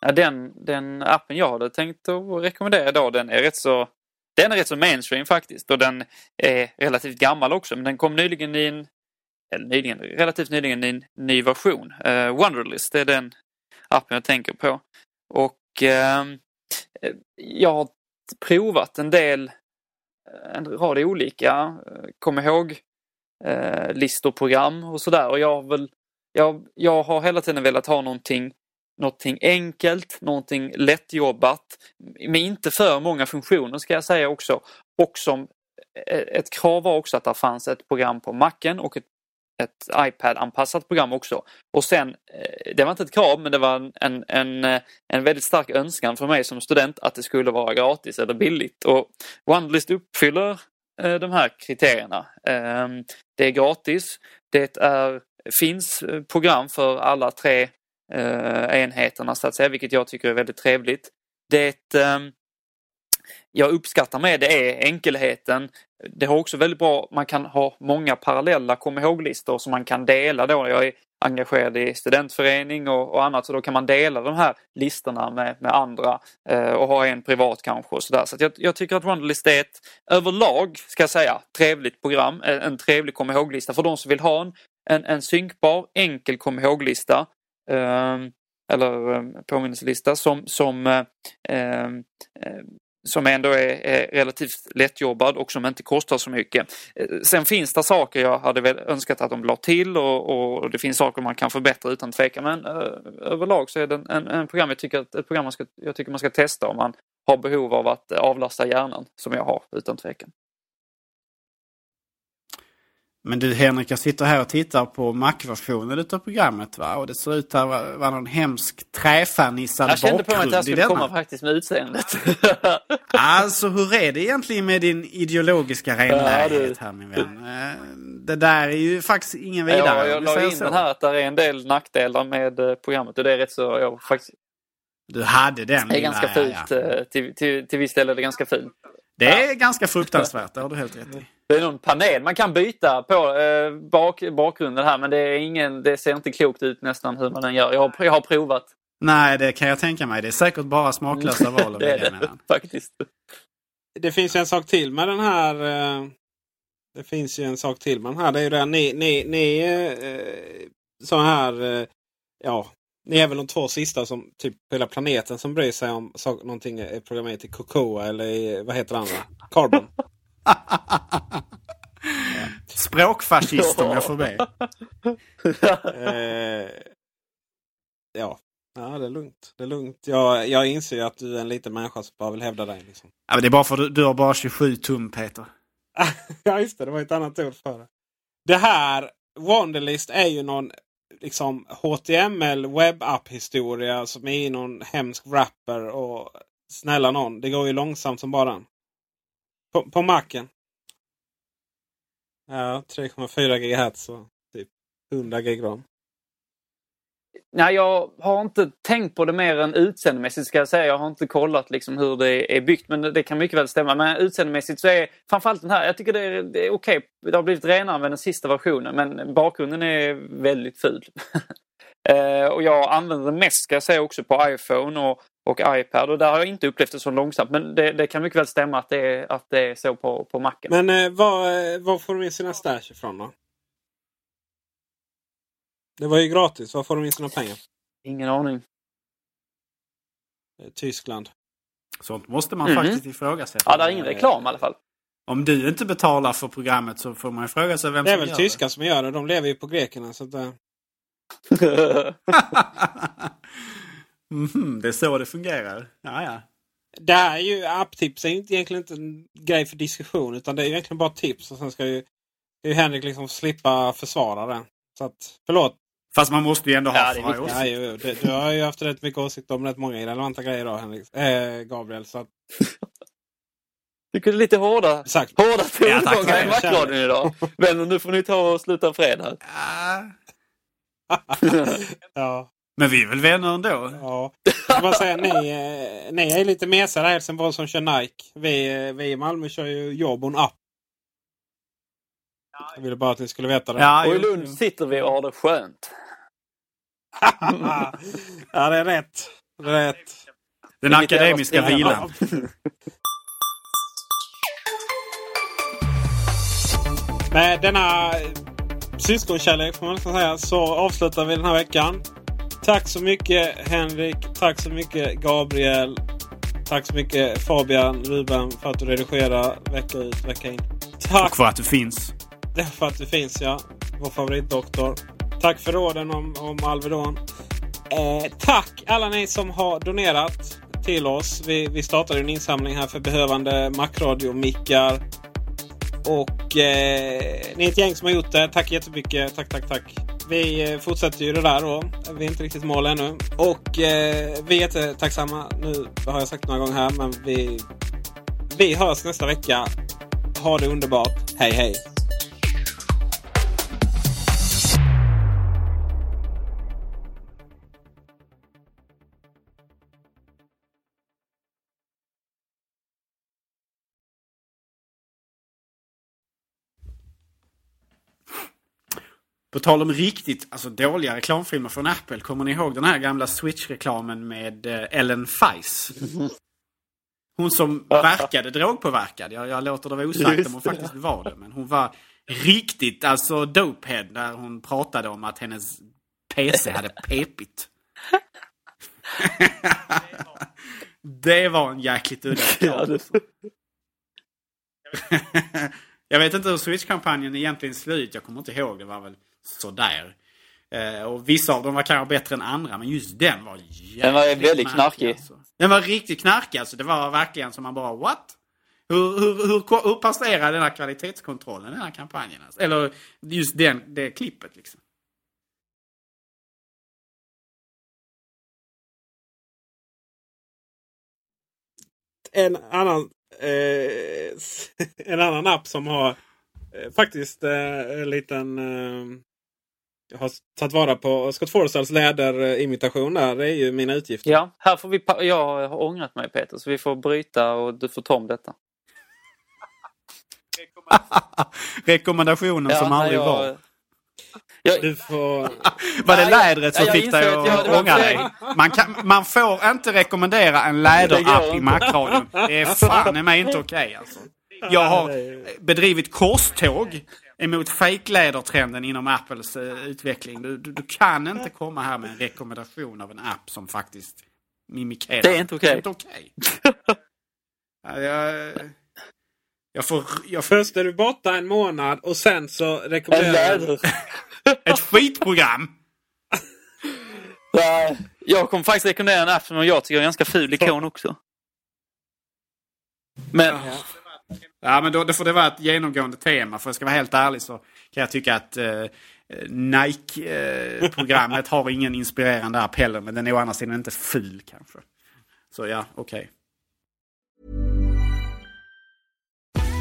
Ja, den, den appen jag hade tänkt att rekommendera idag den är rätt så den är rätt så mainstream faktiskt och den är relativt gammal också men den kom nyligen i en eller nyligen, relativt nyligen i en ny version. Uh, Wonderlist är den appen jag tänker på. Och uh, jag har provat en del, eh, en rad olika kom ihåg eh, listor, program och sådär och jag har väl jag, jag har hela tiden velat ha någonting någonting enkelt, någonting lättjobbat med inte för många funktioner ska jag säga också. Och som eh, ett krav var också att det fanns ett program på macken och ett, ett iPad-anpassat program också. Och sen, eh, det var inte ett krav men det var en, en, eh, en väldigt stark önskan för mig som student att det skulle vara gratis eller billigt. Och OneList uppfyller de här kriterierna. Ehm, det är gratis, det är, finns program för alla tre Eh, enheterna så att säga, vilket jag tycker är väldigt trevligt. Det eh, jag uppskattar med det är enkelheten. Det har också väldigt bra, man kan ha många parallella kom ihåg-listor som man kan dela då. Jag är engagerad i studentförening och, och annat så då kan man dela de här listorna med, med andra eh, och ha en privat kanske och sådär. Så att jag, jag tycker att Wonderlist är ett överlag, ska jag säga, trevligt program. En, en trevlig kom ihåg-lista för de som vill ha en, en, en synkbar, enkel kom ihåg-lista Ehm, eller ehm, påminnelselista som, som eh, ehm, som ändå är, är relativt lättjobbad och som inte kostar så mycket. Eh, sen finns det saker jag hade väl önskat att de la till och, och det finns saker man kan förbättra utan tvekan. Men eh, överlag så är det en, en program jag tycker, ett program man ska, jag tycker man ska testa om man har behov av att avlasta hjärnan som jag har utan tvekan. Men du Henrik, jag sitter här och tittar på Mac-versionen utav programmet va? Och det ser ut att vara någon hemsk träfärnissad Jag kände på mig att bakgrund jag skulle komma faktiskt med utseendet. Alltså hur är det egentligen med din ideologiska renlärighet Ja, här min vän? Eh, Det där är ju faktiskt ingen vidare. Ja, jag la in så. den här att det är en del nackdelar med eh, programmet och det är rätt så, jag faktiskt, Du hade den. det är ganska fult. ja. eh, Till, till, till viss del är det ganska fult. Det är ganska fruktansvärt, det har du helt rätt i. Det är någon panel. Man kan byta på eh, bak, bakgrunden här men det, är ingen, det ser inte klokt ut nästan hur man än gör. Jag har, jag har provat. Nej, det kan jag tänka mig. Det är säkert bara smaklösa val att det är det faktiskt. Det finns ju en sak till med den här. eh, Det finns ju en sak till med den här. Det är ju det ni, ni, ni eh, så här. eh, Ja, ni är väl de två sista som typ på hela planeten som bryr sig om så, någonting är programmerat i Cocoa eller i, vad heter det andra? Carbon. Språkfascist om jag får be. Eh, ja. ja, det är lugnt. Det är lugnt. Jag, jag inser ju att du är en liten människa som bara vill hävda dig. Liksom. Ja, men det är bara för att du, du har bara 27 tum Peter. ja, just det. Det var ett annat ord för det. Det här, Wonderlist, är ju någon liksom HTML webbapp historia som är i någon hemsk wrapper. Och snälla någon, det går ju långsamt som bara den. På, på Macen. Ja, 3,4 GHz och typ 100 Gb. ram. Nej, jag har inte tänkt på det mer än utseendemässigt ska jag säga. Jag har inte kollat liksom hur det är byggt men det kan mycket väl stämma. Men utseendemässigt så är framförallt den här, jag tycker det är, det är okej. Det har blivit renare med den sista versionen men bakgrunden är väldigt ful. Eh, och jag använder den mest ska jag säga också på iPhone och, och iPad och där har jag inte upplevt det så långsamt. Men det, det kan mycket väl stämma att det är, att det är så på, på Macen. Men eh, var, eh, var får de in sina stash ifrån då? Det var ju gratis. Var får de in sina pengar? Ingen aning. Eh, Tyskland. Sånt måste man Mhm. faktiskt ifrågasätta. Ja, det är ingen reklam i alla fall. Om du inte betalar för programmet så får man fråga sig vem Det är som väl gör tyskar som gör det. De lever ju på grekerna. Så att, eh, det. Det är så det fungerar. Ja, ja. det här är ju apptips är ju inte egentligen inte en grej för diskussion. Utan det är ju egentligen bara tips. Och sen ska ju, ska ju Henrik liksom slippa försvara det. Så att, förlåt. Fast man måste ju ändå ha Ja, det är för. Ja, jo, jo. Du, du har ju haft rätt mycket åsikt om rätt många irrelevanta grejer då, Henrik. Eh, Gabriel. Så att, det är lite hårda, exakt. hårda Ja, tongångar i det. Macradion idag. Vänner, nu får ni ta och sluta fred här. Ja. Men vi är väl vänner ändå? Ja. Jag bara säga, ni, eh, ni är lite mesare i Helsingborg som kör Nike. Vi, eh, vi i Malmö kör ju Jobon app. Jag ville bara att ni skulle veta det. Ja, Och i. Lund sitter vi och har det skönt. ja, det är rätt. Det är rätt. Den akademiska vilan. Med denna syskonkärlek får man nästan säga så avslutar vi den här veckan. Tack så mycket Henrik. Tack så mycket Gabriel. Tack så mycket Fabian Ruben för att du redigerar vecka ut vecka in. Tack Och för att du finns. Det är för att det finns ja. Vår favoritdoktor. Tack för råden om, om Alvedon. Eh, tack alla ni som har donerat till oss. Vi, vi startade en insamling här för behövande Macradio-mickar. Och eh, ni är ett gäng som har gjort det. Tack jättemycket. Tack, tack, tack. Vi eh, fortsätter ju det där då. Vi är inte riktigt i mål ännu. Och eh, vi är jättetacksamma. Nu har jag sagt några gånger här men vi, vi hörs nästa vecka. Ha det underbart. Hej hej! På tal om riktigt alltså, dåliga reklamfilmer från Apple. Kommer ni ihåg den här gamla Switch-reklamen med eh, Ellen Feis? Hon som verkade drogpåverkad. Jag, jag låter det vara osagt om hon faktiskt var det. Men hon var riktigt alltså dopehead när hon pratade om att hennes PC hade pepit. det var en jäkligt udda reklam. jag vet inte hur Switch-kampanjen egentligen såg ut. Jag kommer inte ihåg. Det var väl sådär. Eh, och vissa av dem var kanske bättre än andra. Men just den var jävligt Den var väldigt knarkig. Alltså. Den var riktigt knarkig. Alltså. Det var verkligen som man bara what? Hur, hur, hur, hur passerar den här kvalitetskontrollen, den här kampanjen? Alltså? Eller just den, det klippet liksom. en annan, eh, en annan app som har eh, faktiskt eh, en liten... Jag har tagit vara på Scott Forsells läderimitation där. Det är ju mina utgifter. ja, här får vi... Jag har ångrat mig Peter så vi får bryta och du får ta om detta. Rekommendationen som nej, aldrig jag, var. Jag, Du får... Var det lädret som jag fick dig att fel. dig? Man, kan, man får inte rekommendera en läderapp i. Macradion. Det är fan i mig inte okej alltså. Jag har bedrivit korståg emot fejklädertrenden inom Apples eh, utveckling. Du, du, du kan inte komma här med en rekommendation av en app som faktiskt mimikerar. Det är inte okej. Det är inte okej. Ja, jag, jag får... Jag får Först är du borta en månad och sen så en rekommenderar du... ett skitprogram! Nej, Jag kommer faktiskt rekommendera en app som jag tycker är en ganska ful ikon också. Men Ja, men då, då får det vara ett genomgående tema. För jag ska vara helt ärlig så kan jag tycka att eh, Nike-programmet eh, har ingen inspirerande app heller. Men den är å andra sidan inte ful kanske. Så ja, okej.